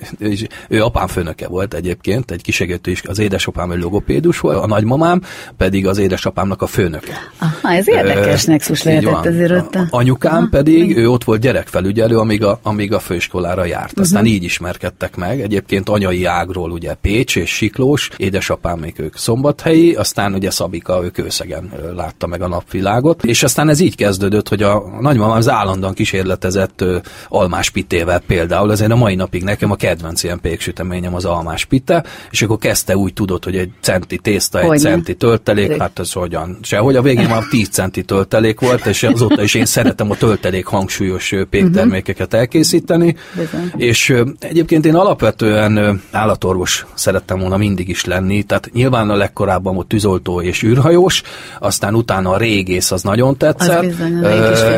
*laughs* ő apám főnöke volt egyébként, egy kisegítő is, az édesapám egy logopédus volt, a nagymamám pedig az édesapámnak a főnöke. Aha, ez érdekes uh, nexus lehetett azért ott. A, anyukám Aha, pedig, ő ott volt gyerekfelügyelő, amíg a, amíg a főiskolára járt. Aztán uh-huh. így ismerkedtek meg. Egyébként anyai ágról ugye Pécs és Siklós, édesapám még ők szombathelyi, aztán ugye Szabika, ők őszegen látta meg a napvilágot. És aztán ez így kezdődött, hogy a nagymamám az állandóan kísérletezett almás pitével például, ezért a mai napig nekem a kedvenc ilyen péksüteményem az almás pite, és akkor kezdte úgy tudod, hogy egy centi tészta, egy Hogyne. centi töltelék, hát ez hogyan, sehogy. A végén már 10 centi töltelék volt, és azóta is én szeretem a töltelék hangsúlyos péktermékeket elkészíteni, Bizony. és egyébként én alapvetően állatorvos szerettem volna mindig is lenni, tehát nyilván a legkorábban volt tűzoltó és űrhajós, aztán utána a régész az nagyon tetszett, az bizony,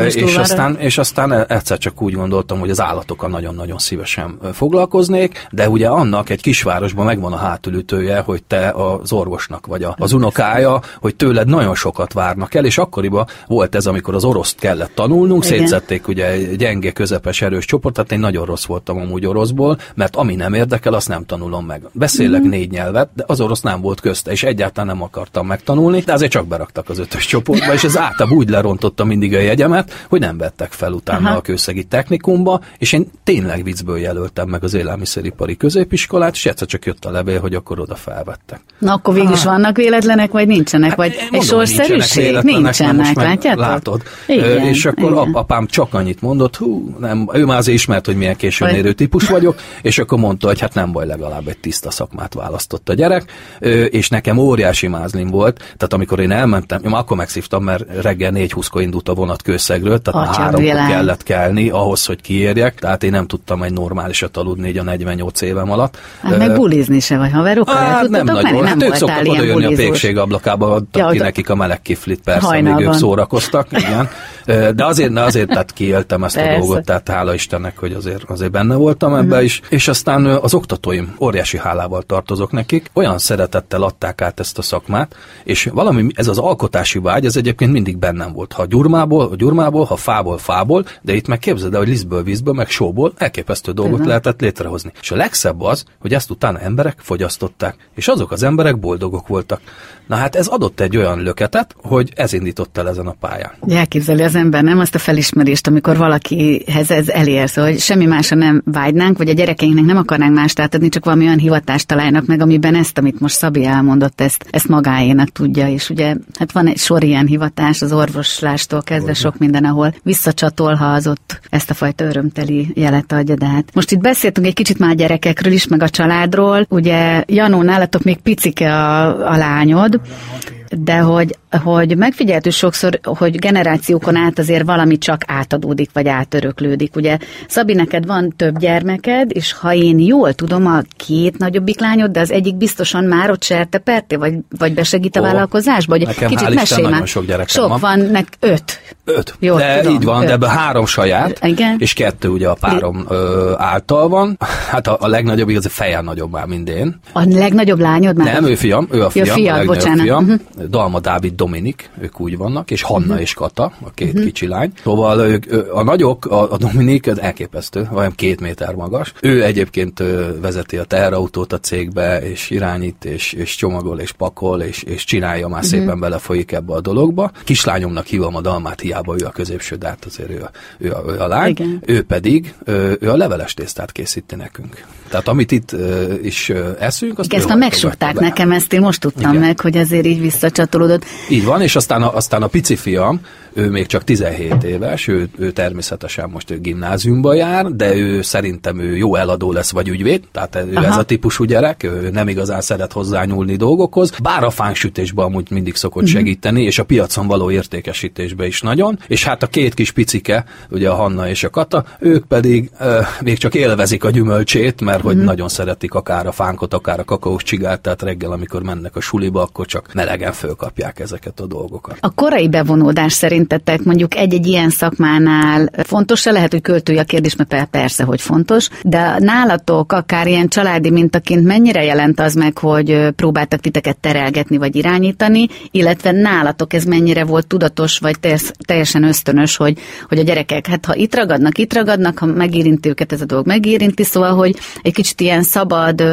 és, aztán, és aztán egyszer csak úgy gondoltam, hogy az állatokkal nagyon-nagyon szívesen foglalkoznék, de ugye annak egy kisvárosban megvan a hátulütője, hogy te az orvosnak vagy az unokája, hogy tőled nagyon sokat várnak el, és akkoriban volt ez, amikor az oroszt kellett tanulnunk, Igen. szétszették ugye gyenge, közepes, erős csoport, tehát én nagyon rossz voltam amúgy oroszból, mert ami nem érdekel, azt nem tanulom meg. Beszélek mm. négy nyelvet, de az orosz nem volt közte, és egyáltalán nem akartam megtanulni, de azért csak beraktak az ötös csoportba, és ez általában úgy lerontotta mindig a jegyemet, hogy nem vettek fel utána Aha. a kőszegi technikumba, és én tényleg viccből jelöltem meg az élelmiszeripari középiskolát, és egyszer csak jött a levél, hogy akkor oda felvettek. Na akkor végül is vannak véletlenek, vagy nincsenek? Hát, vagy egy sorszerűség? Nincsenek, látjátok? Látod. Igen, és akkor igen. apám csak annyit mondott, hú, nem, ő már azért ismert, hogy milyen későn érő típus vagyok, és akkor mondta, hogy hát nem baj, legalább egy tiszta szakmát választott a gyerek, és nekem óriási mázlim volt, tehát amikor én elmentem, én akkor megszívtam, mert reggel 4-20-kor indult a vonat kőszegről, tehát három kellett kelni ahhoz, hogy kiérjek, tehát én nem tudtam egy normálisat aludni így a 48 évem alatt. Hát meg bulizni se vagy haverokkal, hát, nem nagyon. Nem hát ők szoktak oda jönni a pékség ablakában, adtak ja, ki nekik a meleg kiflit, persze, Hajnalban. még ők szórakoztak, igen. *laughs* De azért, de azért tehát kiéltem ezt persze. a dolgot, tehát hála Istennek, hogy azért, azért benne voltam ebbe uh-huh. is. És aztán az oktatóim, óriási hálával tartozok nekik, olyan szeretettel adták át ezt a szakmát, és valami, ez az alkotási vágy, ez egyébként mindig bennem volt. Ha gyurmából, gyurmából, ha fából, fából, de itt meg képzeld el, hogy lisztből, vízből, meg sóból elképesztő dolgot uh-huh. lehetett létrehozni. És a legszebb az, hogy ezt utána emberek fogyasztották, és azok az emberek boldogok voltak. Na hát ez adott egy olyan löketet, hogy ez indított el ezen a pályán. Elképzeli az ember nem azt a felismerést, amikor valakihez ez elérsz, hogy semmi másra nem vágynánk, vagy a gyerekeinknek nem akarnánk mást átadni, csak valami olyan hivatást találnak meg, amiben ezt, amit most Szabi elmondott, ezt, ezt magáénak tudja. És ugye hát van egy sor ilyen hivatás, az orvoslástól kezdve sok minden, ahol visszacsatol, ha az ott ezt a fajta örömteli jelet adja. De hát most itt beszéltünk egy kicsit már a gyerekekről is, meg a családról. Ugye Janó, nálatok még picike a, a lányod, de hogy, hogy megfigyeltük sokszor, hogy generációkon át azért valami csak átadódik, vagy átöröklődik. Ugye, Szabi, neked van több gyermeked, és ha én jól tudom, a két nagyobbik lányod, de az egyik biztosan már ott serte perté, vagy, vagy besegít a vállalkozásba? Vagy nekem kicsit mesélj már. sok gyerekem Sok van, nek öt. Öt. Jól de tudom, így van, öt. de ebben három saját, Igen. és kettő ugye a párom ö, által van. Hát a, a legnagyobb igaz, a fejen nagyobb már, mint én. A legnagyobb lányod már? Nem, ő fiam, ő a fiam, Jó, fiad, a bocsánat. fiam. Uh-huh. Dalma Dávid Dominik, ők úgy vannak, és Hanna uh-huh. és Kata, a két uh-huh. kicsi lány. Szóval ők, a nagyok, a, a Dominik, az elképesztő, olyan két méter magas. Ő egyébként vezeti a teherautót a cégbe, és irányít, és, és csomagol, és pakol, és, és csinálja, már uh-huh. szépen belefolyik ebbe a dologba. Kislányomnak hívom a Dalmát, hiába ő a középső, de hát azért ő a, ő a, ő a lány. Igen. Ő pedig, ő a leveles tésztát készíti nekünk. Tehát amit itt is eszünk, azt Igen, ezt megsukták nekem, ezt én most tudtam Igen. meg, hogy azért így visszacsatolódott. Így van, és aztán a, aztán a pici fiam, ő még csak 17 éves, ő, ő természetesen most ő gimnáziumba jár, de ő szerintem ő jó eladó lesz, vagy ügyvéd, tehát ő Aha. ez a típusú gyerek, ő nem igazán szeret hozzányúlni dolgokhoz, bár a fánsütésben amúgy mindig szokott uh-huh. segíteni, és a piacon való értékesítésbe is nagyon, és hát a két kis picike, ugye a Hanna és a Kata, ők pedig euh, még csak élvezik a gyümölcsét, mert uh-huh. hogy nagyon szeretik akár a fánkot, akár a kakaós csigát, tehát reggel, amikor mennek a suliba, akkor csak melegen fölkapják ezeket a dolgokat. A korai bevonódás szerintetek mondjuk egy-egy ilyen szakmánál fontos-e? Lehet, hogy költői a kérdés, mert persze, hogy fontos, de nálatok akár ilyen családi mintaként mennyire jelent az meg, hogy próbáltak titeket terelgetni vagy irányítani, illetve nálatok ez mennyire volt tudatos vagy teljesen ösztönös, hogy, hogy a gyerekek, hát ha itt ragadnak, itt ragadnak, ha megérinti őket ez a dolog, megérinti, szóval, hogy egy kicsit ilyen szabad,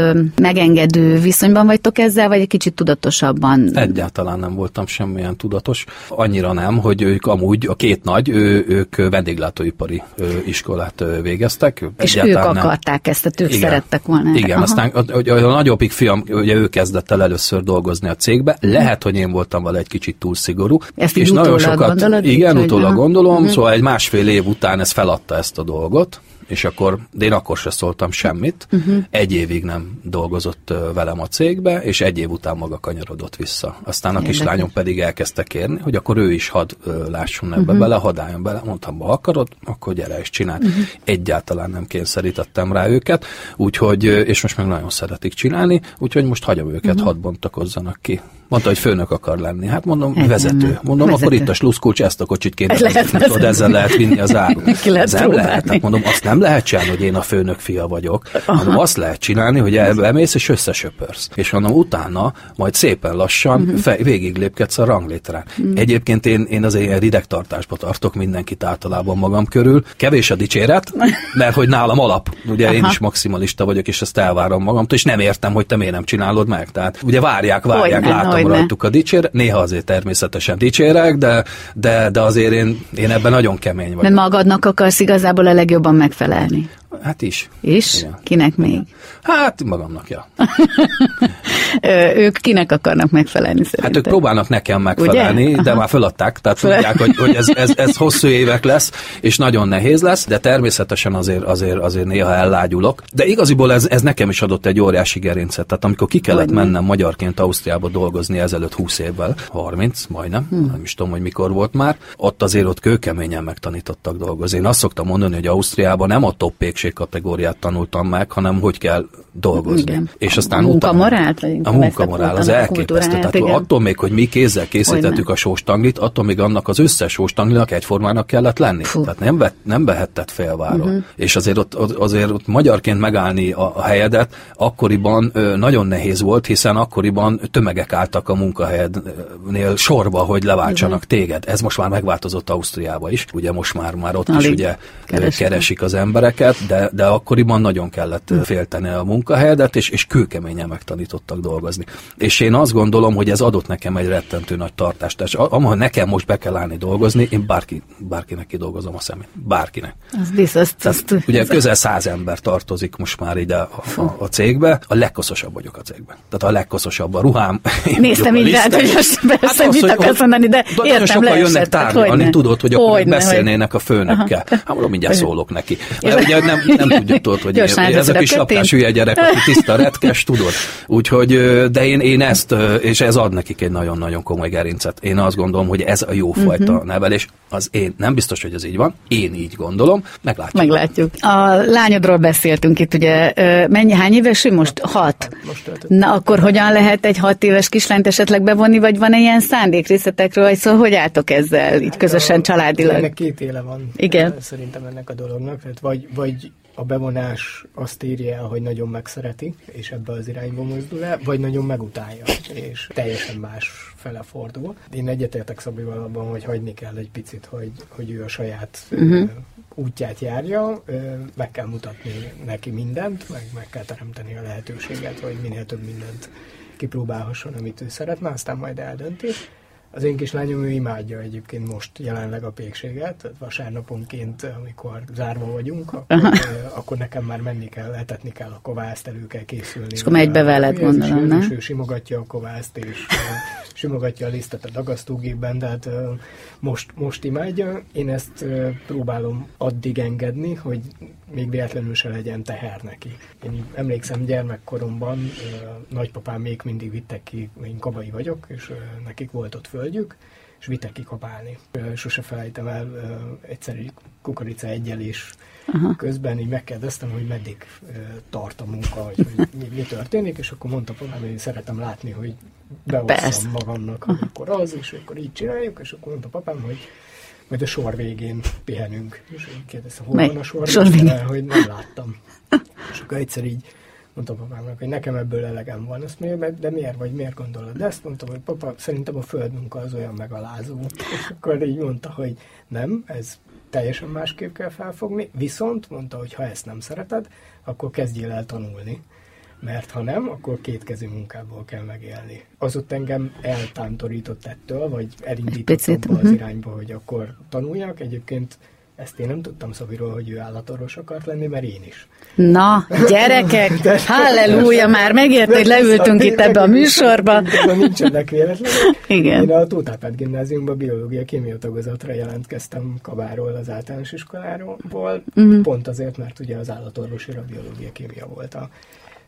megengedő viszonyban vagytok ezzel, vagy egy kicsit tudatosabban? Egyáltalán nem voltam semmilyen tudatos. Annyira nem, hogy ők amúgy, a két nagy, ő, ők vendéglátóipari iskolát végeztek. És ők nem. akarták ezt, tehát ők igen, szerettek volna. Igen, Aha. aztán a, a, a nagyobbik fiam, ugye ő kezdett el először dolgozni a cégbe, lehet, hogy én voltam vele egy kicsit túl szigorú. Ezt és nagyon sokat, gondolod, igen, utólag gondolom, uh-huh. szóval egy másfél év után ez feladta ezt a dolgot, és akkor de én akkor se szóltam semmit. Uh-huh. Egy évig nem dolgozott velem a cégbe, és egy év után maga kanyarodott vissza. Aztán a kislányom pedig elkezdte kérni, hogy akkor ő is hadd lásson ebbe uh-huh. bele, hadd álljon bele. Mondtam, ha akarod, akkor gyere és csinál. Uh-huh. Egyáltalán nem kényszerítettem rá őket, úgyhogy, és most meg nagyon szeretik csinálni, úgyhogy most hagyom őket, uh-huh. hadd bontakozzanak ki. Mondta, hogy főnök akar lenni. Hát mondom, Igen, vezető. Mondom, vezető. akkor itt a sluszkulcs, ezt a kocsit kéne vezetni, tudod, ezzel lehet vinni az áru. Ez nem lehet. Hát mondom, azt nem lehet csinálni, hogy én a főnök fia vagyok. Mondom, azt lehet csinálni, hogy elmész és összesöpörsz. És mondom, utána majd szépen lassan uh-huh. fej, végig lépkedsz a ranglétrán. Uh-huh. Egyébként én, én azért ilyen ridegtartásba tartok mindenkit általában magam körül. Kevés a dicséret, mert hogy nálam alap. Ugye Aha. én is maximalista vagyok, és ezt elvárom magamtól, és nem értem, hogy te miért nem csinálod meg. Tehát ugye várják, várják, Hogyne, Hogyne. rajtuk a dicsér. Néha azért természetesen dicsérek, de, de, de azért én, én ebben nagyon kemény vagyok. Mert magadnak akarsz igazából a legjobban megfelelni. Hát is. És? Igen. Kinek még? Hát magamnak, ja. *laughs* ők kinek akarnak megfelelni szerintem? Hát ők próbálnak nekem megfelelni, Ugye? de már föladták, tehát Föl... tudják, hogy, hogy ez, ez, ez hosszú évek lesz, és nagyon nehéz lesz, de természetesen azért, azért, azért néha ellágyulok. De igaziból ez, ez nekem is adott egy óriási gerincet. Tehát amikor ki kellett Hogyne. mennem magyarként Ausztriába dolgozni ezelőtt 20 évvel, 30 majdnem, hmm. nem is tudom, hogy mikor volt már, ott azért ott kőkeményen megtanítottak dolgozni. Én azt szoktam mondani, hogy Ausztriában nem a top kategóriát tanultam meg, hanem hogy kell dolgozni. Igen. És aztán a munkamorált? A munkamorál az elképesztő. Tehát igen. attól még, hogy mi kézzel készítettük a sóstanglit, attól még annak az összes sóstanglinak egyformának kellett lenni. Fú. Tehát nem, ve, nem vehetett félváról. Uh-huh. És azért ott, azért ott magyarként megállni a, a helyedet akkoriban ö, nagyon nehéz volt, hiszen akkoriban tömegek álltak a munkahelyednél sorba, hogy leváltsanak uh-huh. téged. Ez most már megváltozott Ausztriába is. Ugye most már, már ott Alig is ugye keresik. keresik az embereket, de, de akkoriban nagyon kellett uh-huh. félteni a munkahelyedet, és, és kőkeményen megtanítottak dolgozni. És én azt gondolom, hogy ez adott nekem egy rettentő nagy tartást. És ha nekem most be kell állni dolgozni, én bárki, bárkinek kidolgozom a szemét. Bárkinek. Az biztos. Tehát, ugye közel száz ember tartozik most már ide a, a, a cégbe. A legkoszosabb vagyok a cégben. Tehát a legkoszosabb a ruhám. *laughs* Néztem így rád, hogy most persze hát mit az, akarsz mondani, de értem, sokan jönnek tárgyalni, tudod, hogy akkor hogyne, beszélnének a főnökkel. Hát mondom, mindjárt *laughs* szólok neki. Mert ugye nem, nem tudjuk, tudod, hogy ez a kis lapás hülye gyerek, aki tiszta retkes, tudod. Úgyhogy, de én, én ezt, és ez ad nekik egy nagyon-nagyon komoly gerincet. Én azt gondolom, hogy ez a jó fajta uh-huh. nevelés. Az én, nem biztos, hogy ez így van, én így gondolom, meglátjuk. Meglátjuk. A lányodról beszéltünk itt, ugye, mennyi, hány éves ő most? Hat. Na akkor hogyan lehet egy hat éves kislányt esetleg bevonni, vagy van-e ilyen szándékrészetekről, vagy szóval hogy álltok ezzel így közösen, családilag? Ennek két éle van. Igen. Szerintem ennek a dolognak, tehát vagy, vagy a bevonás azt írja el, hogy nagyon megszereti, és ebbe az irányba mozdul el, vagy nagyon megutálja, és teljesen más fele fordul. Én egyetértek Szabival abban, hogy hagyni kell egy picit, hogy, hogy ő a saját uh-huh. útját járja, meg kell mutatni neki mindent, meg meg kell teremteni a lehetőséget, hogy minél több mindent kipróbálhasson, amit ő szeretne, aztán majd eldönti. Az én kislányom ő imádja egyébként most jelenleg a pékséget, vasárnaponként, amikor zárva vagyunk, akkor, akkor nekem már menni kell, etetni kell a kovászt, elő kell készülni. És akkor megy be veled, gondolom, nem? És ő simogatja a kovászt, és simogatja a lisztet a dagasztógépben, de hát most, most imádja. Én ezt próbálom addig engedni, hogy még véletlenül se legyen teher neki. Én emlékszem gyermekkoromban, nagypapám még mindig vittek ki, én kabai vagyok, és nekik volt ott földjük, és vittek ki kapálni. Sose felejtem el egyszerű kukorica egyelés Aha. közben így megkérdeztem, hogy meddig tart a munka, hogy, hogy mi, mi történik, és akkor mondta hogy szeretem látni, hogy beosztom magamnak, hogy akkor az, és akkor így csináljuk, és akkor mondta papám, hogy majd a sor végén pihenünk. És így kérdezte, hol Mely? van a sor, sor végén? hogy nem láttam. és akkor egyszer így mondtam papámnak, hogy nekem ebből elegem van. Azt mondja, de miért vagy, miért gondolod? De ezt mondtam, hogy papa, szerintem a földmunka az olyan megalázó. És akkor így mondta, hogy nem, ez teljesen másképp kell felfogni, viszont mondta, hogy ha ezt nem szereted, akkor kezdjél el tanulni mert ha nem, akkor kétkezű munkából kell megélni. Az ott engem eltántorított ettől, vagy elindított abba az uh-huh. irányba, hogy akkor tanuljak. Egyébként ezt én nem tudtam Szabiról, hogy ő állatorvos akart lenni, mert én is. Na, gyerekek, halleluja, már megért, hogy leültünk itt ebbe a műsorba. Nincsenek véletlenek. Igen. Én a Tótápát gimnáziumban biológia kémia tagozatra jelentkeztem Kabáról az általános iskoláról, uh-huh. pont azért, mert ugye az állatorvosira biológia kémia volt a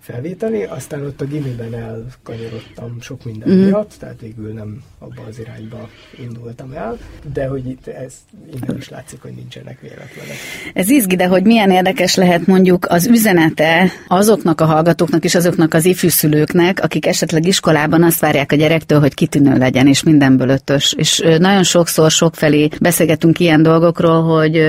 felvételi, aztán ott a gimiben elkanyarodtam sok minden mm. miatt, tehát végül nem abba az irányba indultam el, de hogy itt ez innen is látszik, hogy nincsenek véletlenek. Ez izgi, de hogy milyen érdekes lehet mondjuk az üzenete azoknak a hallgatóknak és azoknak az ifjúszülőknek, akik esetleg iskolában azt várják a gyerektől, hogy kitűnő legyen, és mindenből ötös. És nagyon sokszor sokfelé beszélgetünk ilyen dolgokról, hogy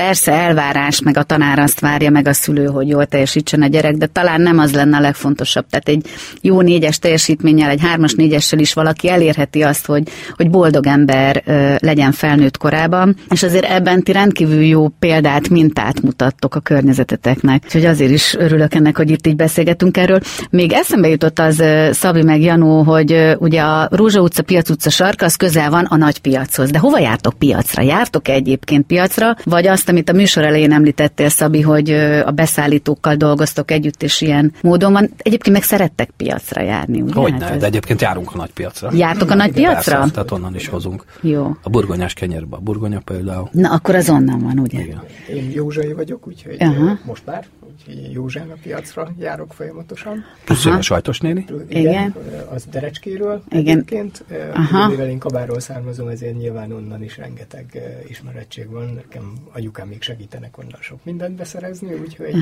Persze elvárás, meg a tanár azt várja, meg a szülő, hogy jól teljesítsen a gyerek, de talán nem az lenne a legfontosabb. Tehát egy jó négyes teljesítménnyel, egy hármas négyessel is valaki elérheti azt, hogy, hogy boldog ember legyen felnőtt korában, és azért ebben ti rendkívül jó példát, mintát mutattok a környezeteteknek. Úgyhogy azért is örülök ennek, hogy itt így beszélgetünk erről. Még eszembe jutott az Szabi meg Janó, hogy ugye a Rózsa utca, Piac utca sarka, az közel van a nagy piachoz. De hova jártok piacra? Jártok -e egyébként piacra, vagy azt amit a műsor elején említettél, Szabi, hogy a beszállítókkal dolgoztok együtt, és ilyen módon van. Egyébként meg szerettek piacra járni, ugye? Hogy hát de egyébként járunk a nagy piacra. Jártok a nagy piacra? Persze, tehát onnan is hozunk. Jó. A burgonyás kenyérbe, a burgonya például. Na, akkor az onnan van, ugye? Igen. Én Józsai vagyok, úgyhogy uh-huh. most már úgyhogy Józsán a piacra járok folyamatosan. Plusz a sajtos néni? Igen. Igen. Az Derecskéről Igen. egyébként. Aha. Mivel én Kabáról származom, ezért nyilván onnan is rengeteg ismerettség van. Nekem anyukám még segítenek onnan sok mindent beszerezni, úgyhogy,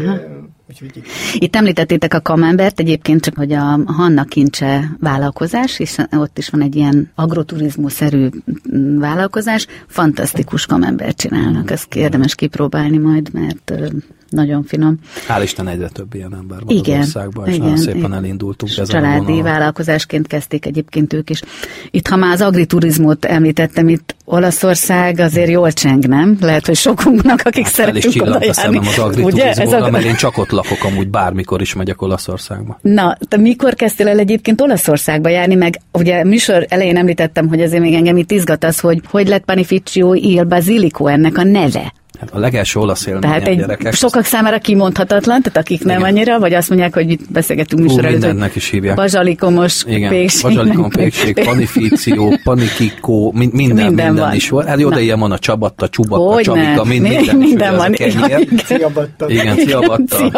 úgyhogy itt. itt említettétek a Kamembert, egyébként csak, hogy a Hanna Kincse vállalkozás, és ott is van egy ilyen agroturizmus-szerű vállalkozás, fantasztikus Kamembert csinálnak, ezt érdemes kipróbálni majd, mert nagyon finom. Hál' Isten egyre több ilyen ember van igen, az országban, és igen, szépen igen. elindultunk ezen Családi a vállalkozásként kezdték egyébként ők is. Itt, ha már az agriturizmot említettem, itt Olaszország azért jól cseng, nem? Lehet, hogy sokunknak, akik hát szeretünk oda járni. szemem az agriturizmóra, mert én csak ott lakok, amúgy bármikor is megyek Olaszországba. Na, te mikor kezdtél el egyébként Olaszországba járni, meg ugye műsor elején említettem, hogy azért még engem itt izgat az, hogy hogy lett Panificio il Basilico ennek a neve. Hát a legelső olasz élményem Tehát egy gyerekek. sokak számára kimondathatatlan, tehát akik nem Igen. annyira, vagy azt mondják, hogy itt beszélgetünk műsor előtt. mindennek is hívják. Bazsalikomos Igen, pékség. Bazsalikom pékség, *laughs* panifíció, panikikó, minden, minden, minden van. is volt. Hát jó, de ilyen van a csabatta, csubatta, csabika, mind, minden, minden van. Igen, ciabatta. Igen, ciabatta.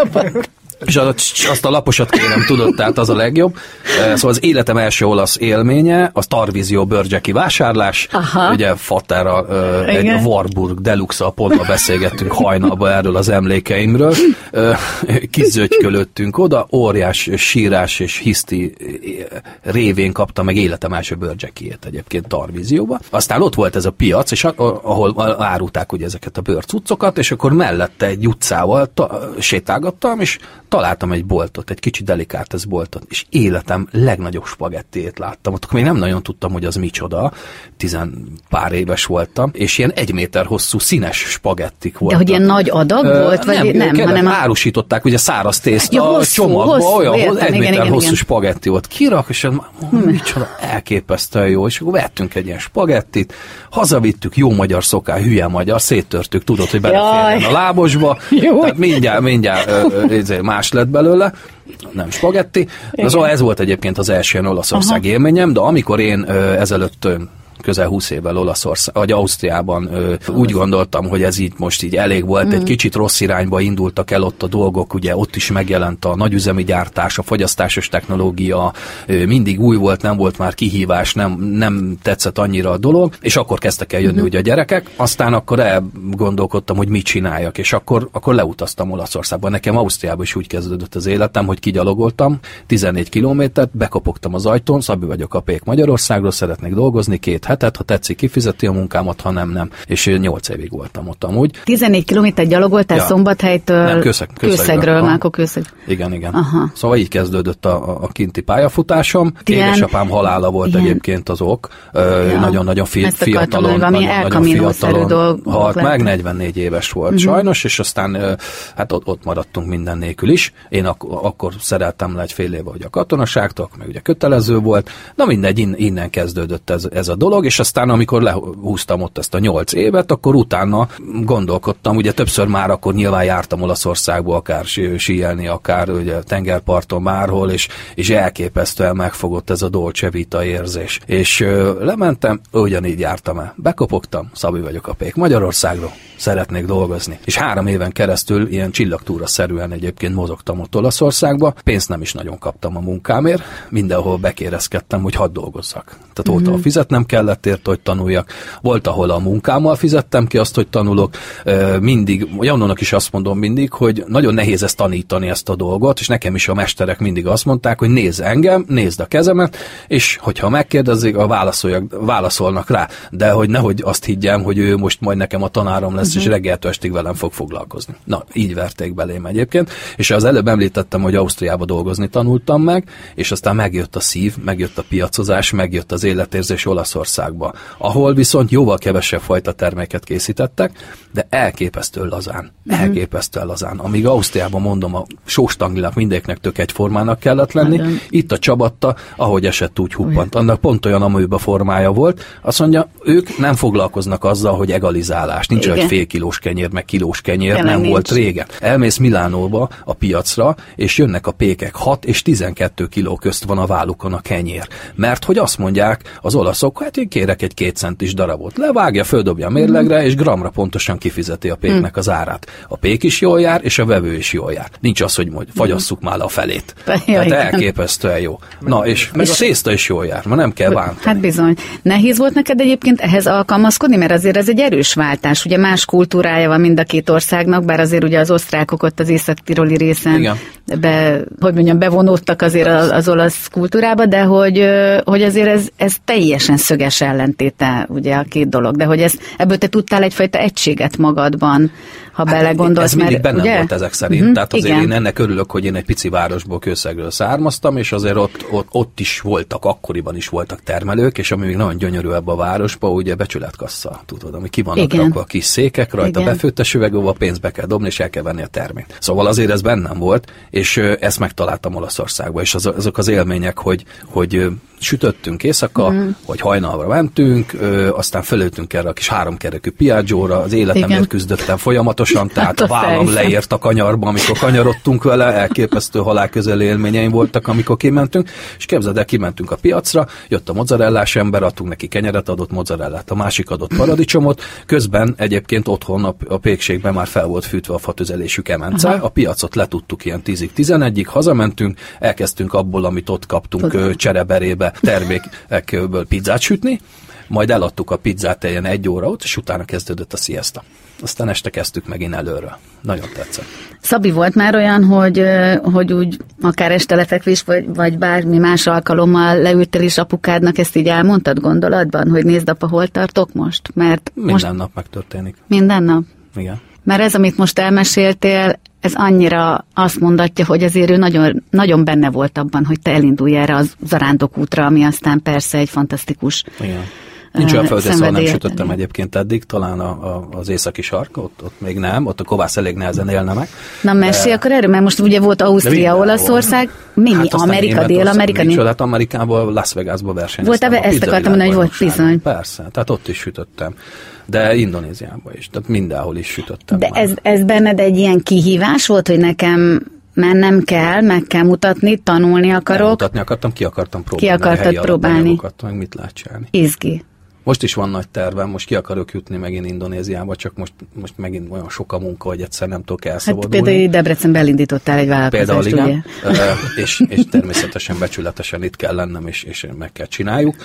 És azt a laposat kérem, tudod, tehát az a legjobb. Szóval az életem első olasz élménye, az Tarvízió bőrgyeki vásárlás. Aha. Ugye Fatára egy Warburg Deluxe a pontba beszélgettünk hajnalba erről az emlékeimről. Kizögykölöttünk oda, óriás sírás és hiszti révén kapta meg életem első bőrgyekiét egyébként Tarvízióba. Aztán ott volt ez a piac, és ahol árulták ugye ezeket a bőrcuccokat, és akkor mellette egy utcával sétálgattam, és találtam egy boltot, egy kicsi delikátes boltot, és életem legnagyobb spagettiét láttam. Ott még nem nagyon tudtam, hogy az micsoda, tizen pár éves voltam, és ilyen egy méter hosszú színes spagettik voltak. De hogy ilyen nagy adag Ö, volt, vagy nem? nem hanem árusították, ugye száraz tészta ja, hosszú, csomagba, hosszú, olyan értem, egy igen, méter igen, hosszú igen. spagetti volt. Kirak, és ez, hmm. micsoda, elképesztően jó, és akkor vettünk egy ilyen spagettit, hazavittük, jó magyar szoká, hülye magyar, széttörtük, tudod, hogy beleférjen a lábosba, *laughs* Jó. tehát mindjárt, mindjárt ö, ö, más lett belőle, nem spagetti. Igen. Szóval ez volt egyébként az első Olaszország Aha. élményem, de amikor én ezelőtt közel 20 évvel Olaszország, vagy Ausztriában ö, úgy gondoltam, hogy ez így most így elég volt, mm. egy kicsit rossz irányba indultak el ott a dolgok, ugye ott is megjelent a nagyüzemi gyártás, a fogyasztásos technológia, ö, mindig új volt, nem volt már kihívás, nem, nem tetszett annyira a dolog, és akkor kezdtek el jönni mm. ugye a gyerekek, aztán akkor elgondolkodtam, hogy mit csináljak, és akkor, akkor leutaztam Olaszországba. Nekem Ausztriában is úgy kezdődött az életem, hogy kigyalogoltam 14 kilométert, bekopogtam az ajtón, Szabi vagyok a Pék Magyarországról, szeretnék dolgozni két hetet, ha tetszik, kifizeti a munkámat, ha nem, nem. És 8 évig voltam ott amúgy. 14 kilométer gyalogoltál ja. Szombathelytől nem, kőszeg, kőszegről, kőszegről, már akkor kőszeg. Igen, igen. Aha. Szóval így kezdődött a, a kinti pályafutásom. Ilyen, Édesapám halála volt ilyen. egyébként az ok. Ja. Nagyon-nagyon fi, fiatalon, nagyon, nagyon fiatalon halt meg, 44 éves volt uh-huh. sajnos, és aztán hát ott, ott maradtunk minden nélkül is. Én ak- akkor szereltem le egy fél éve, hogy a katonaságtok, meg ugye kötelező volt. Na mindegy, innen kezdődött ez, ez a dolog, és aztán amikor lehúztam ott ezt a nyolc évet, akkor utána gondolkodtam, ugye többször már akkor nyilván jártam Olaszországba, akár síelni, akár ugye tengerparton márhol, és, és elképesztően megfogott ez a Dolce Vita érzés. És ö, lementem, ugyanígy jártam el. Bekopogtam, Szabi vagyok a Pék Magyarországról, szeretnék dolgozni. És három éven keresztül ilyen csillagtúra szerűen egyébként mozogtam ott Olaszországba, pénzt nem is nagyon kaptam a munkámért, mindenhol bekérezkedtem, hogy hadd dolgozzak. Tehát mm-hmm. volt, ahol fizetnem kellett ért, hogy tanuljak, volt, ahol a munkámmal fizettem ki azt, hogy tanulok. Mindig, Janónak is azt mondom mindig, hogy nagyon nehéz ezt tanítani ezt a dolgot, és nekem is a mesterek mindig azt mondták, hogy nézd engem, nézd a kezemet, és hogyha megkérdezik, a válaszoljak, válaszolnak rá, de hogy nehogy azt higgyem, hogy ő most majd nekem a tanárom lesz, uh-huh. és reggeltől estig velem fog foglalkozni. Na, így verték belém egyébként, és az előbb említettem, hogy Ausztriába dolgozni tanultam meg, és aztán megjött a szív, megjött a piacozás, megjött az életérzés Olaszországba, ahol viszont jóval kevesebb fajta terméket készítettek, de elképesztő lazán, uh-huh. elképesztő lazán. Amíg Ausztriában mondom, a sóstangilag mindegyiknek tök egyformának kellett lenni, Nagyon. itt a Csabatta, ahogy esett, úgy huppant. Annak pont olyan amőbe formája volt. Azt mondja, ők nem foglalkoznak azzal, hogy egalizálás. Nincs egy fél kilós kenyér, meg kilós kenyér, Tényleg nem nincs. volt régen. Elmész Milánóba a piacra, és jönnek a pékek 6 és 12 kiló közt van a vállukon a kenyér. Mert hogy azt mondják az olaszok, hát kérek egy két centis darabot. Levágja, földobja a mérlegre, és gramra pontosan kifizeti a péknek az árát. A pék is jól jár, és a vevő is jól jár. Nincs az, hogy majd fagyasszuk már a felét. *laughs* Tehát elképesztően jó. Na, és meg a tészta is jól jár, ma nem kell bántani. Hát bizony. Nehéz volt neked egyébként ehhez alkalmazkodni, mert azért ez egy erős váltás. Ugye más kultúrája van mind a két országnak, bár azért ugye az osztrákok ott az észak-tiroli részen Igen. be, hogy mondjam, bevonódtak azért az, az olasz kultúrába, de hogy, hogy azért ez, ez teljesen szöges ellentéte ugye a két dolog, de hogy ez, ebből te tudtál egyfajta egységet magadban, ha hát belegondolsz. Ez mindig mert, bennem ugye? volt ezek szerint, uh-huh, tehát azért igen. én ennek örülök, hogy én egy pici városból, Kőszegről származtam, és azért ott, ott, ott is voltak, akkoriban is voltak termelők, és ami még nagyon gyönyörű ebbe a városba, ugye becsületkassa, tudod, ami ki vannak igen. rakva a kis székek, rajta igen. befőttes üvegóval pénzbe kell dobni, és el kell venni a terményt. Szóval azért ez bennem volt, és ezt megtaláltam Olaszországba, és az, azok az élmények, hogy, hogy sütöttünk éjszaka, mm. hogy hajnalra mentünk, ö, aztán fölöltünk erre a kis háromkerekű Piaggio-ra, az életemért küzdöttem folyamatosan, hát tehát a vállam leért a kanyarba, amikor kanyarodtunk vele, elképesztő halálközeli élményeim voltak, amikor kimentünk, és képzeld el, kimentünk a piacra, jött a mozzarellás ember, adtunk neki kenyeret, adott mozzarellát, a másik adott paradicsomot, közben egyébként otthon a, a pékségben már fel volt fűtve a fatüzelésű kemence, Aha. a piacot letudtuk ilyen 10-11-ig, hazamentünk, elkezdtünk abból, amit ott kaptunk csereberébe, termékekből pizzát sütni, majd eladtuk a pizzát ilyen egy óra ott, és utána kezdődött a siesta. Aztán este kezdtük megint előről. Nagyon tetszett. Szabi, volt már olyan, hogy, hogy úgy akár este lefekvés, vagy, vagy bármi más alkalommal leültél és apukádnak ezt így elmondtad gondolatban, hogy nézd apa, hol tartok most? Mert Minden most... nap megtörténik. Minden nap? Igen. Mert ez, amit most elmeséltél, ez annyira azt mondatja, hogy azért ő nagyon, nagyon benne volt abban, hogy te elindulj erre az zarándokútra, ami aztán persze egy fantasztikus Igen. Nincs olyan földrész, ahol nem sütöttem egyébként eddig, talán a, a, az északi sark, ott, ott még nem, ott a kovász elég nehezen élne meg. Na mesélj akkor erről, mert most ugye volt Ausztria, Olaszország, mi, hát Amerika, Dél-Amerika? Nincs, hát Amerikában, Las Vegasban versenyeztem. Volt, ezt akartam mondani, hogy volt bizony. Persze, tehát ott is sütöttem de Indonéziában is, tehát mindenhol is sütöttem. De ez, ez benned egy ilyen kihívás volt, hogy nekem mennem kell, meg kell mutatni, tanulni akarok. Nem mutatni akartam, ki akartam próbálni. Ki akartad próbálni. meg mit lehet csinálni. Izgi. Most is van nagy tervem, most ki akarok jutni megint Indonéziába, csak most, most megint olyan sok a munka, hogy egyszer nem tudok Hát elszabadulni. például Debrecenben elindítottál egy vállalkozást, Például igen, *laughs* és, és természetesen becsületesen itt kell lennem, és, és meg kell csináljuk,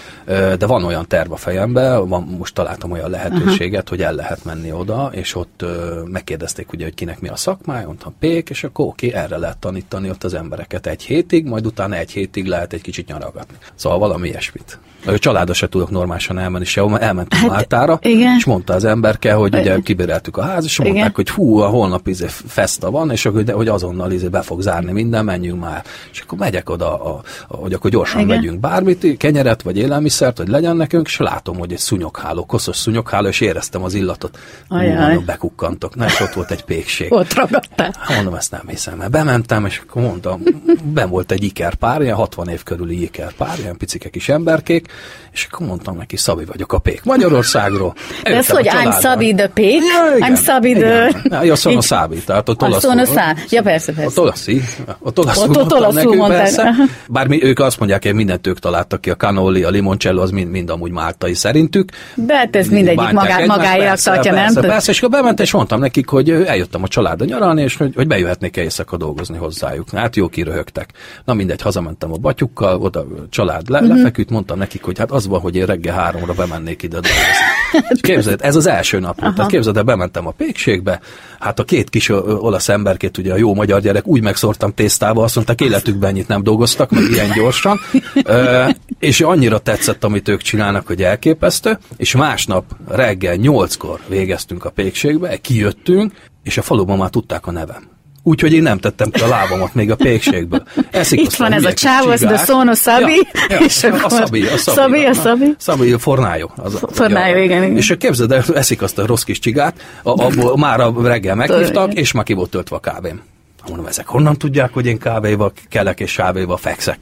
de van olyan terv a fejemben, van, most találtam olyan lehetőséget, Aha. hogy el lehet menni oda, és ott megkérdezték ugye, hogy kinek mi a szakmája, mondtam pék, és akkor oké, erre lehet tanítani ott az embereket egy hétig, majd utána egy hétig lehet egy kicsit nyaragatni. Szóval valami ilyesmit. A családra se tudok normálisan elmenni sehol, elmentünk Hát, hát, Máltára, igen. és mondta az emberke, hogy ugye kibéreltük a ház, és mondták, Igen. hogy hú, a holnap izé festa van, és akkor, de, hogy azonnal izé be fog zárni minden, menjünk már. És akkor megyek oda, a, a, hogy akkor gyorsan Igen. Vegyünk bármit, kenyeret, vagy élelmiszert, hogy legyen nekünk, és látom, hogy egy szúnyogháló, koszos szúnyogháló, és éreztem az illatot. Ajaj. mondom, bekukkantok. Na, és ott volt egy pékség. Ott ragadtál. Hát mondom, ezt nem hiszem, mert bementem, és akkor mondtam, ben volt egy ikerpár, ilyen 60 év körüli ikerpár, ilyen picike kis emberkék, és akkor mondtam neki, Szabi vagyok a pék Magyarországról. De ez a hogy I'm. Szabi the pig, Ja, igen, I'm Szabi the... Ja, Io sono Így- Szabi, tehát ott olaszul. sono Szabi. Ja, persze, persze. Ott olaszul, ott olaszul Ott- ott mondtam olaszul mondtad. persze. Aha. Bár mi, ők azt mondják, hogy mindent ők találtak ki, a canoli, a limoncello, az mind, mind amúgy máltai szerintük. De hát ez mindegyik magá, persze, tartja, persze, nem? Persze, és akkor bement, és mondtam nekik, hogy eljöttem a családra nyaralni, és hogy, hogy bejöhetnék éjszaka dolgozni hozzájuk. Hát jó kiröhögtek. Na mindegy, hazamentem a batyukkal, oda a család le, Mhm. lefeküdt, mondtam nekik, hogy hát az van, hogy én reggel háromra bemennék ide dolgozni. És *laughs* képzeld, ez az első nap volt. Tehát képzeld, el, bementem a pékségbe, hát a két kis olasz emberkét, ugye a jó magyar gyerek, úgy megszórtam tésztába, azt mondták, életükben ennyit nem dolgoztak, meg ilyen gyorsan. *laughs* Ö, és annyira tetszett, amit ők csinálnak, hogy elképesztő, és másnap reggel nyolckor végeztünk a pékségbe, kijöttünk, és a faluban már tudták a nevem. Úgyhogy én nem tettem ki a lábamat még a pékségből. Eszik Itt van ez a csávos, de. Sono Szabi, Ja, *laughs* és ja, a akkor- Szabi, a Szabi. Szabi, a Na, Szabi. Szabi, a fornájó. Az a- Fornájó, igen, igen. És képzeld el, eszik azt a rossz kis csigát, a, abból már a reggel meghívtak, és már ki volt töltve a kávém. Mondom, ezek honnan tudják, hogy én kávéval kelek és sávéval fekszek?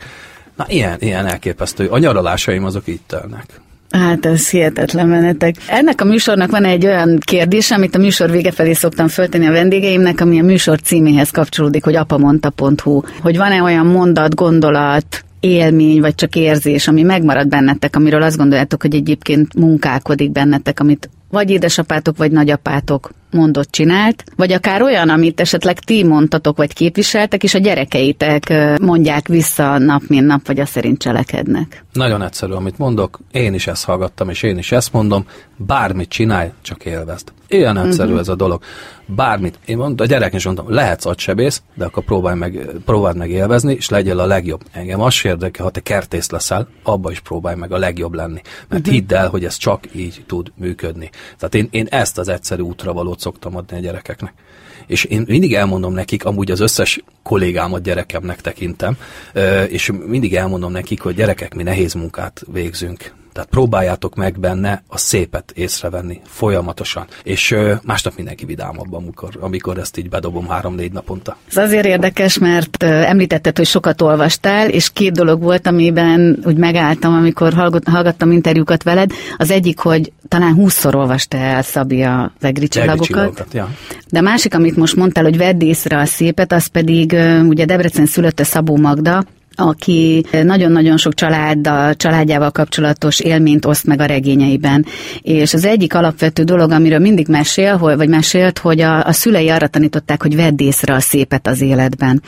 Na, ilyen, ilyen elképesztő. A nyaralásaim azok így telnek. Hát ez hihetetlen menetek. Ennek a műsornak van egy olyan kérdés, amit a műsor vége felé szoktam föltenni a vendégeimnek, ami a műsor címéhez kapcsolódik, hogy apamonta.hu. Hogy van-e olyan mondat, gondolat, élmény, vagy csak érzés, ami megmarad bennetek, amiről azt gondoljátok, hogy egyébként munkálkodik bennetek, amit vagy édesapátok, vagy nagyapátok mondott, csinált, vagy akár olyan, amit esetleg ti mondtatok, vagy képviseltek, és a gyerekeitek mondják vissza nap, mint nap, vagy azt szerint cselekednek. Nagyon egyszerű, amit mondok, én is ezt hallgattam, és én is ezt mondom, bármit csinálj, csak élvezd. Ilyen egyszerű uh-huh. ez a dolog. Bármit. Én mondtam, a gyereknek is mondtam, lehetsz agysebész, de akkor próbálj meg, próbáld meg élvezni, és legyél a legjobb. Engem az érdekel, ha te kertész leszel, abba is próbálj meg a legjobb lenni. Mert uh-huh. hidd el, hogy ez csak így tud működni. Tehát én, én ezt az egyszerű útra valót szoktam adni a gyerekeknek. És én mindig elmondom nekik, amúgy az összes kollégámat gyerekemnek tekintem, és mindig elmondom nekik, hogy gyerekek, mi nehéz munkát végzünk. Tehát próbáljátok meg benne a szépet észrevenni folyamatosan. És ö, másnap mindenki vidámabb, amikor, amikor ezt így bedobom három-négy naponta. Ez azért érdekes, mert említetted, hogy sokat olvastál, és két dolog volt, amiben úgy megálltam, amikor hallgat, hallgattam interjúkat veled. Az egyik, hogy talán húszszor olvasta el Szabi a egri csillagokat. csillagokat, ja. De a másik, amit most mondtál, hogy vedd észre a szépet, az pedig ugye Debrecen szülötte Szabó Magda, aki nagyon-nagyon sok család, családjával kapcsolatos élményt oszt meg a regényeiben. És az egyik alapvető dolog, amiről mindig mesél, vagy mesélt, hogy a, a szülei arra tanították, hogy vedd észre a szépet az életben.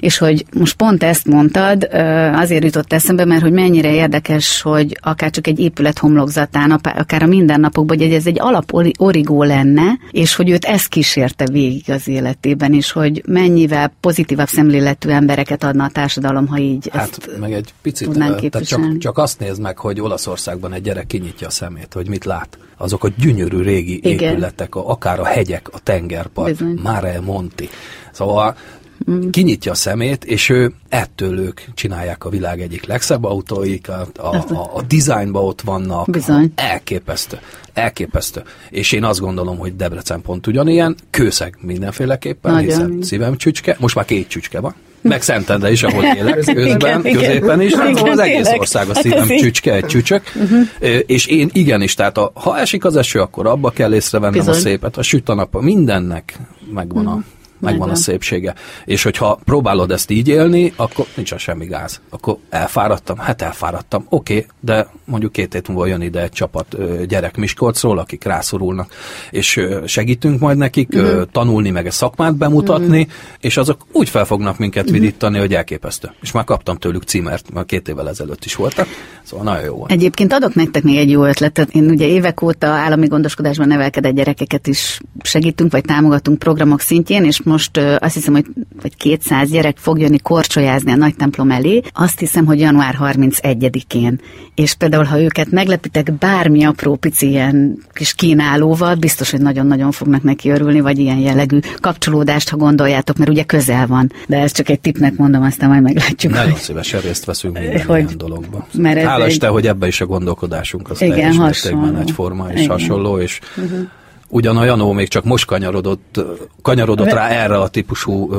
És hogy most pont ezt mondtad, azért jutott eszembe, mert hogy mennyire érdekes, hogy akár csak egy épület homlokzatán, akár a mindennapokban, hogy ez egy alap ori- origó lenne, és hogy őt ez kísérte végig az életében, és hogy mennyivel pozitívabb szemléletű embereket adna a társadalom, ha így Hát meg egy picit, tehát csak, csak azt nézd meg, hogy Olaszországban egy gyerek kinyitja a szemét, hogy mit lát. Azok a gyönyörű régi Igen. épületek, akár a hegyek, a tengerpart, Bizony. Mare Monti. Szóval Mm. kinyitja a szemét, és ő ettől ők csinálják a világ egyik legszebb autóikat, a, a, a dizájnban ott vannak. Bizony. Elképesztő. Elképesztő. És én azt gondolom, hogy Debrecen pont ugyanilyen, kőszeg mindenféleképpen, Nagyon. hiszen szívem csücske, most már két csücske van, meg Szentendre is, ahol élek, közben, Igen, középen is, Igen, az egész ország a Hát szívem csücske, egy csücsök, Ö, és én igenis, tehát a, ha esik az eső, akkor abba kell észrevennem Bizony. a szépet, a süt a nap, mindennek megvan a megvan, a szépsége. És hogyha próbálod ezt így élni, akkor nincs semmi gáz. Akkor elfáradtam, hát elfáradtam, oké, okay, de mondjuk két hét múlva jön ide egy csapat gyerek Miskolcról, akik rászorulnak, és segítünk majd nekik uh-huh. tanulni, meg a szakmát bemutatni, uh-huh. és azok úgy fel fognak minket uh-huh. vidítani, hogy elképesztő. És már kaptam tőlük címert, már két évvel ezelőtt is voltak, szóval nagyon jó volt. Egyébként adok nektek még egy jó ötletet. Én ugye évek óta állami gondoskodásban nevelkedett gyerekeket is segítünk, vagy támogatunk programok szintjén, és most azt hiszem, hogy vagy 200 gyerek fog jönni korcsolyázni a nagy templom elé. Azt hiszem, hogy január 31-én. És például, ha őket meglepitek bármi apró pici ilyen kis kínálóval, biztos, hogy nagyon-nagyon fognak neki örülni, vagy ilyen jellegű kapcsolódást, ha gondoljátok, mert ugye közel van. De ez csak egy tipnek mondom, aztán majd meglátjuk. Nagyon hogy... szívesen részt veszünk minden hogy, ilyen dologba. Mert Hála egy... hogy ebbe is a gondolkodásunk az Igen, hasonló. egyforma és Igen. hasonló, és uh-huh Ugyan a Janó még csak most kanyarodott, kanyarodott rá erre a típusú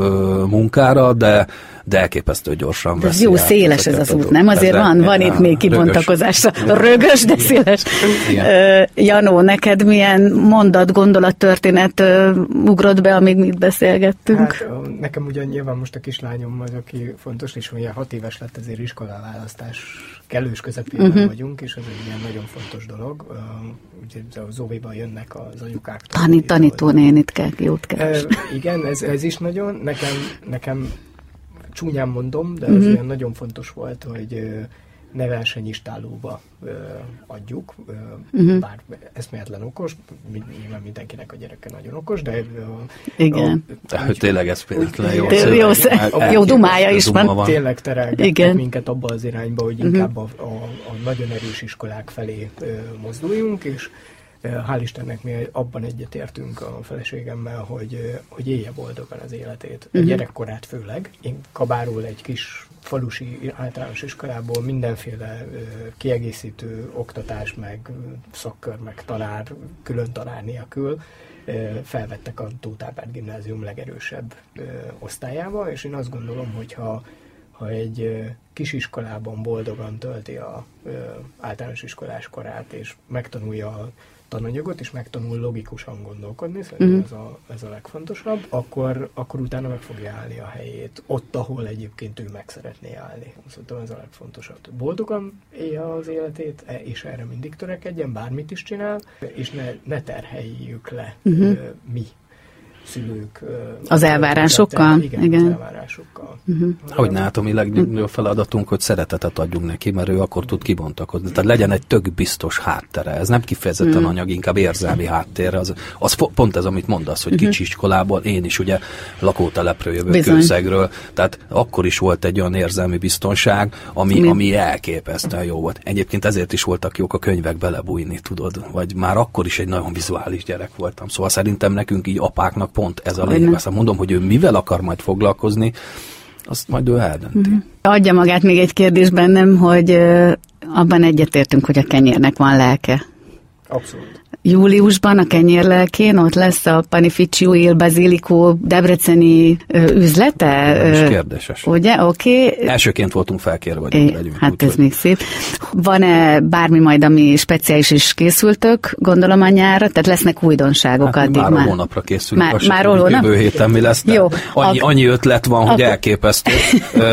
munkára, de de elképesztő gyorsan de Jó széles ez az út, nem? Azért van, van itt még kibontakozásra. Rögös, de széles. Igen. Janó, neked milyen mondat, gondolat, történet ugrott be, amíg mit beszélgettünk? Hát, nekem ugyan nyilván most a kislányom az, aki fontos, és ugye hat éves lett, ezért iskolaválasztás kellős közepében uh-huh. vagyunk, és ez egy ilyen nagyon fontos dolog. Ugye az óvéban jönnek az anyukák. Tani, tanító nénit kell, jót kell. igen, ez, ez is nagyon. Nekem, nekem csúnyán mondom, de uh-huh. az olyan nagyon fontos volt, hogy ne versenyistálóba adjuk, uh-huh. bár eszméletlen okos, nyilván mindenkinek a gyereke nagyon okos, de... Igen. A, a, tényleg eszméletlen jó. Jó, jó, jó dumája is van. van. Tényleg terelgetnek minket abba az irányba, hogy uh-huh. inkább a, a, a nagyon erős iskolák felé mozduljunk, és Hál' Istennek mi abban egyetértünk a feleségemmel, hogy, hogy élje boldogan az életét. Uh-huh. Gyerekkorát főleg. Én Kabáról egy kis falusi általános iskolából mindenféle kiegészítő oktatás, meg szakkör, meg tanár, külön tanár nélkül felvettek a Tótápárt gimnázium legerősebb osztályába, és én azt gondolom, hogy ha, ha egy kisiskolában boldogan tölti a általános iskolás korát, és megtanulja a tananyagot, és megtanul logikusan gondolkodni, szerintem uh-huh. ez, a, ez a legfontosabb, akkor, akkor utána meg fogja állni a helyét, ott, ahol egyébként ő meg szeretné állni. Szerintem ez a legfontosabb. Boldogan élje az életét, e, és erre mindig törekedjen, bármit is csinál, és ne, ne terheljük le uh-huh. mi szülők. Az elvárásokkal? Igen, igen. az elvárásokkal. Uh-huh. Hogy ne, a mi legnagyobb feladatunk, hogy szeretetet adjunk neki, mert ő akkor tud kibontakozni. Tehát legyen egy tök biztos háttere. Ez nem kifejezetten uh-huh. anyag, inkább érzelmi háttér. Az, az pont ez, amit mondasz, hogy uh-huh. kicsi iskolából, én is ugye lakótelepről jövök Bizony. Kőszegről, tehát akkor is volt egy olyan érzelmi biztonság, ami, ami elképesztően jó volt. Egyébként ezért is voltak jók a könyvek belebújni, tudod, vagy már akkor is egy nagyon vizuális gyerek voltam. Szóval szerintem nekünk így apáknak pont ez a lényeg. Aztán mondom, hogy ő mivel akar majd foglalkozni, azt majd ő eldönti. Uh-huh. Adja magát még egy kérdés bennem, hogy abban egyetértünk, hogy a kenyérnek van lelke. Abszolút júliusban a kenyérlelkén ott lesz a Panificio il Basilico debreceni üzlete. Is kérdéses. Ugye? Oké. Okay. Elsőként voltunk felkérve, hogy é, legyünk. Hát úgy, ez hogy... még szép. Van-e bármi majd, ami speciális is készültök, gondolom a nyára? Tehát lesznek újdonságok hát addig már? Már hónapra készülünk. Már, már hónap? Jövő héten mi lesz. Jó. Annyi, ak- annyi ötlet van, hogy ak- elképesztő. *laughs* uh,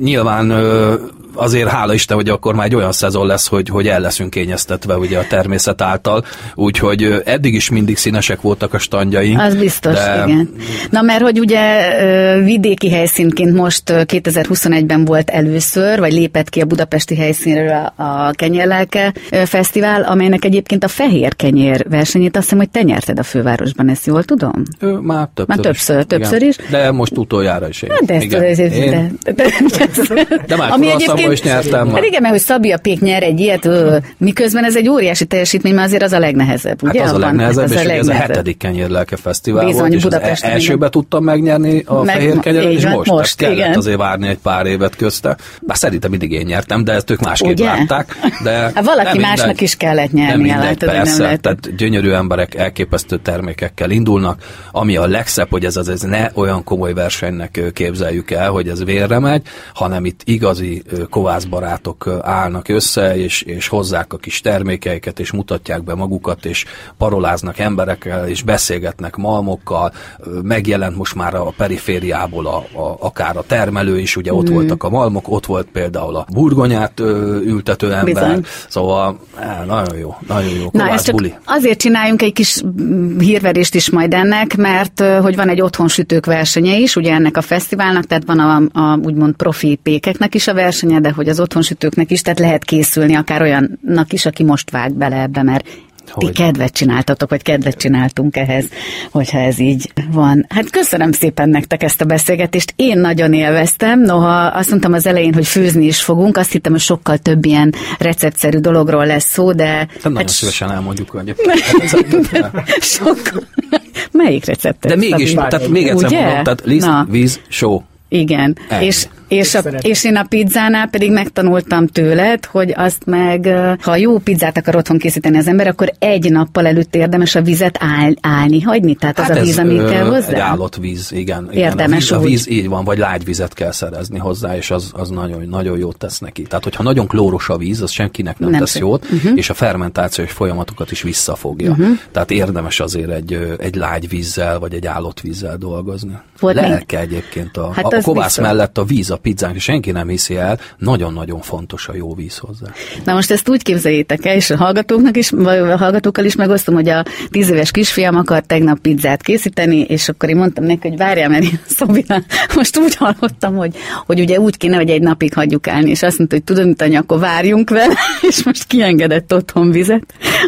nyilván uh, azért hála Isten, hogy akkor már egy olyan szezon lesz, hogy, hogy el leszünk kényeztetve ugye a természet által, úgyhogy eddig is mindig színesek voltak a standjaink. Az biztos, de... igen. Na mert hogy ugye vidéki helyszínként most 2021-ben volt először, vagy lépett ki a budapesti helyszínről a Kenyérlelke Fesztivál, amelynek egyébként a fehér kenyér versenyét azt hiszem, hogy te nyerted a fővárosban, ezt jól tudom? Ő, már többször, már többször, is. többször is. De most utoljára is én. Hát de, ezt, igen. De, én... de, de, de, de már ami egyébként is nyertem már. Hát igen, mert hogy Szabia Pék nyer egy ilyet, miközben ez egy óriási teljesítmény, mert azért az a legnehezebb, ugye? Hát az a legnehezebb, hát és ez a hetedik kenyérlelke fesztivál Bizony, volt, és Budapesten, az elsőbe igen. tudtam megnyerni a Meg, fehér kenyeret, és most, most kellett igen. azért várni egy pár évet közte. Bár szerintem mindig én nyertem, de ezt ők másképp ugye? látták. De *laughs* hát valaki másnak mindegy, is kellett nyerni. Nem mindegy, persze, nem tehát gyönyörű emberek elképesztő termékekkel indulnak, ami a legszebb, hogy ez az ez ne olyan komoly versenynek képzeljük el, hogy ez vérre megy, hanem itt igazi kovászbarátok állnak össze, és, és hozzák a kis termékeiket, és mutatják be magukat, és paroláznak emberekkel, és beszélgetnek malmokkal, megjelent most már a perifériából a, a, akár a termelő is, ugye ott mm. voltak a malmok, ott volt például a burgonyát ültető ember, Bizony. szóval á, nagyon jó, nagyon jó Na, ezt buli. azért csináljunk egy kis hírverést is majd ennek, mert hogy van egy otthonsütők versenye is, ugye ennek a fesztiválnak, tehát van a, a úgymond profi pékeknek is a versenye, de hogy az otthonsütőknek is, tehát lehet készülni akár olyannak is, aki most vág bele ebbe, mert hogy? Ti kedvet csináltatok, vagy kedvet csináltunk ehhez, hogyha ez így van. Hát köszönöm szépen nektek ezt a beszélgetést. Én nagyon élveztem, noha azt mondtam az elején, hogy főzni is fogunk, azt hittem, hogy sokkal több ilyen receptszerű dologról lesz szó, de... Hát nagyon hát szívesen elmondjuk, hogy *laughs* sokkal... Melyik receptet? De mégis, tehát még egyszer Ugye? mondom, tehát liszt, víz, só. Igen, Ennyi. és és, a, és én a pizzánál pedig megtanultam tőled, hogy azt meg, ha jó pizzát akar otthon készíteni az ember, akkor egy nappal előtt érdemes a vizet áll, állni, hagyni. Tehát hát az a víz, ami kell hozzá. Egy állott víz, igen. igen. Érdemes a víz, a víz, így van, vagy lágy vizet kell szerezni hozzá, és az, az nagyon, nagyon jót tesz neki. Tehát, hogyha nagyon klóros a víz, az senkinek nem, nem tesz szépen. jót, uh-huh. és a fermentációs folyamatokat is visszafogja. Uh-huh. Tehát érdemes azért egy, egy lágy vízzel, vagy egy állott vízzel dolgozni. Volt Lelke még? egyébként a, hát a, a kovász biztos. mellett a víz, a pizzánk, és senki nem hiszi el, nagyon-nagyon fontos a jó víz hozzá. Na most ezt úgy képzeljétek el, és a hallgatóknak is, vagy a hallgatókkal is megosztom, hogy a tíz éves kisfiam akar tegnap pizzát készíteni, és akkor én mondtam neki, hogy várjál, mert én *laughs* Szobina, most úgy hallottam, hogy, hogy ugye úgy kéne, hogy egy napig hagyjuk állni, és azt mondta, hogy tudod, mit anya, akkor várjunk vele, *laughs* és most kiengedett otthon vizet,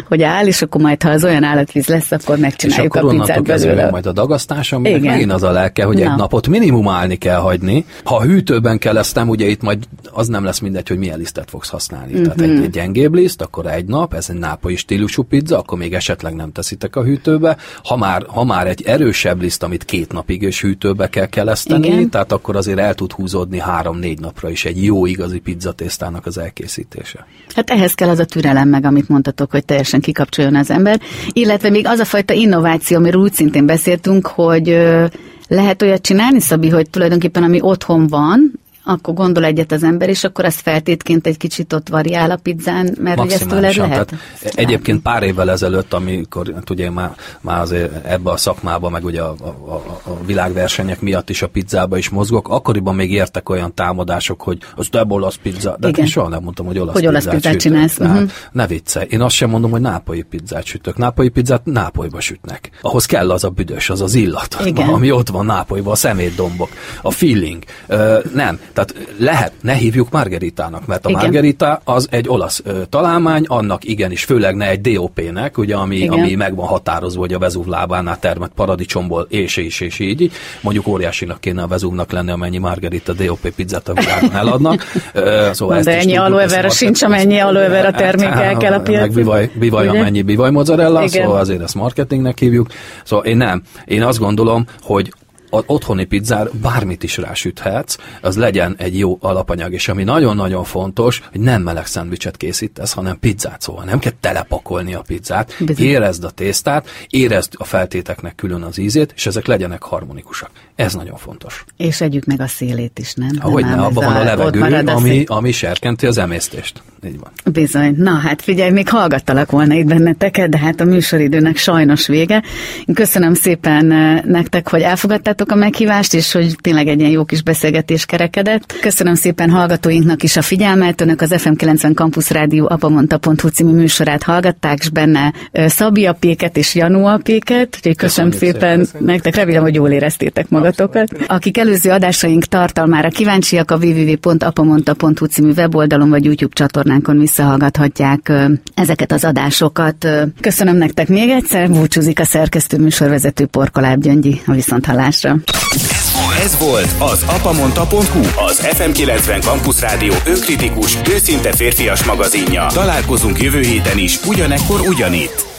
hogy áll, és akkor majd, ha az olyan állatvíz lesz, akkor megcsináljuk és akkor a pizzát belőle. majd a dagasztás, aminek megint az a lelke, hogy Na. egy napot minimum állni kell hagyni. Ha hűtőben kell nem ugye itt majd az nem lesz mindegy, hogy milyen lisztet fogsz használni. Mm-hmm. Tehát egy, egy gyengébb liszt, akkor egy nap, ez egy nápoi stílusú pizza, akkor még esetleg nem teszitek a hűtőbe. Ha már, ha már egy erősebb liszt, amit két napig és hűtőbe kell keleszteni, Igen. tehát akkor azért el tud húzódni három-négy napra is egy jó igazi pizzatésztának az elkészítése. Hát ehhez kell az a türelem meg, amit mondtatok, hogy teljesen kikapcsoljon az ember. Illetve még az a fajta innováció, amiről úgy szintén beszéltünk, hogy lehet olyat csinálni, Szabi, hogy tulajdonképpen ami otthon van, akkor gondol egyet az ember, és akkor azt feltétként egy kicsit ott variál a pizzán, mert hogy ezt tőled lehet. Tehát egyébként pár évvel ezelőtt, amikor hát ugye már, már azért ebbe a szakmába, meg ugye a, a, a világversenyek miatt is a pizzába is mozgok, akkoriban még értek olyan támadások, hogy az de olasz pizza, de én soha nem mondtam, hogy olasz hogy olasz pizzát, pizzát csinálsz. Uh-huh. Ne viccelj. Én azt sem mondom, hogy nápolyi pizzát sütök. Nápolyi pizzát nápolyba sütnek. Ahhoz kell az a büdös, az az illat, Igen. ami ott van nápolyba, a szemétdombok, a feeling. Uh, nem, tehát lehet, ne hívjuk margeritának, mert a Igen. margerita az egy olasz ö, találmány, annak igenis, főleg ne egy DOP-nek, ugye, ami, ami meg van határozva, hogy a Vezúv lábánál termett paradicsomból, és, és, és így. Mondjuk óriásinak kéne a Vezúvnak lenni, amennyi margerita DOP pizzát a világon eladnak. Ö, szóval De ennyi aloe sincs, amennyi aloe vera termékkel kell a piacon. Meg bivaj, bivaj amennyi bivaj mozzarella, szóval azért ezt marketingnek hívjuk. Szóval én nem. Én azt gondolom, hogy az otthoni pizzár bármit is rásüthetsz, az legyen egy jó alapanyag, és ami nagyon-nagyon fontos, hogy nem meleg szendvicset készítesz, hanem pizzát, szóval nem kell telepakolni a pizzát, Bizony. érezd a tésztát, érezd a feltéteknek külön az ízét, és ezek legyenek harmonikusak. Ez nagyon fontos. És együk meg a szélét is, nem? Ahogy ne, abban van a levegő, ami, ami serkenti az emésztést. Így van. Bizony. Na hát figyelj, még hallgattalak volna itt benneteket, de hát a műsoridőnek sajnos vége. Köszönöm szépen eh, nektek, hogy elfogadtátok a meghívást, és hogy tényleg egy ilyen jó kis beszélgetés kerekedett. Köszönöm szépen hallgatóinknak is a figyelmet. Önök az FM90 Campus Rádió apamonta.hu című műsorát hallgatták, és benne Szabi apéket és Janó apéket. Úgyhogy köszönöm szépen szépen nektek, remélem, hogy jól éreztétek magatokat. Akik előző adásaink tartalmára kíváncsiak, a www.apamonta.hu című weboldalon vagy YouTube csatornán csatornánkon visszahallgathatják ezeket az adásokat. Köszönöm nektek még egyszer, búcsúzik a szerkesztő műsorvezető Porkoláb Gyöngyi a viszonthallásra. Ez volt az apamonta.hu, az FM90 Campus Rádió önkritikus, őszinte férfias magazinja. Találkozunk jövő héten is, ugyanekkor ugyanitt.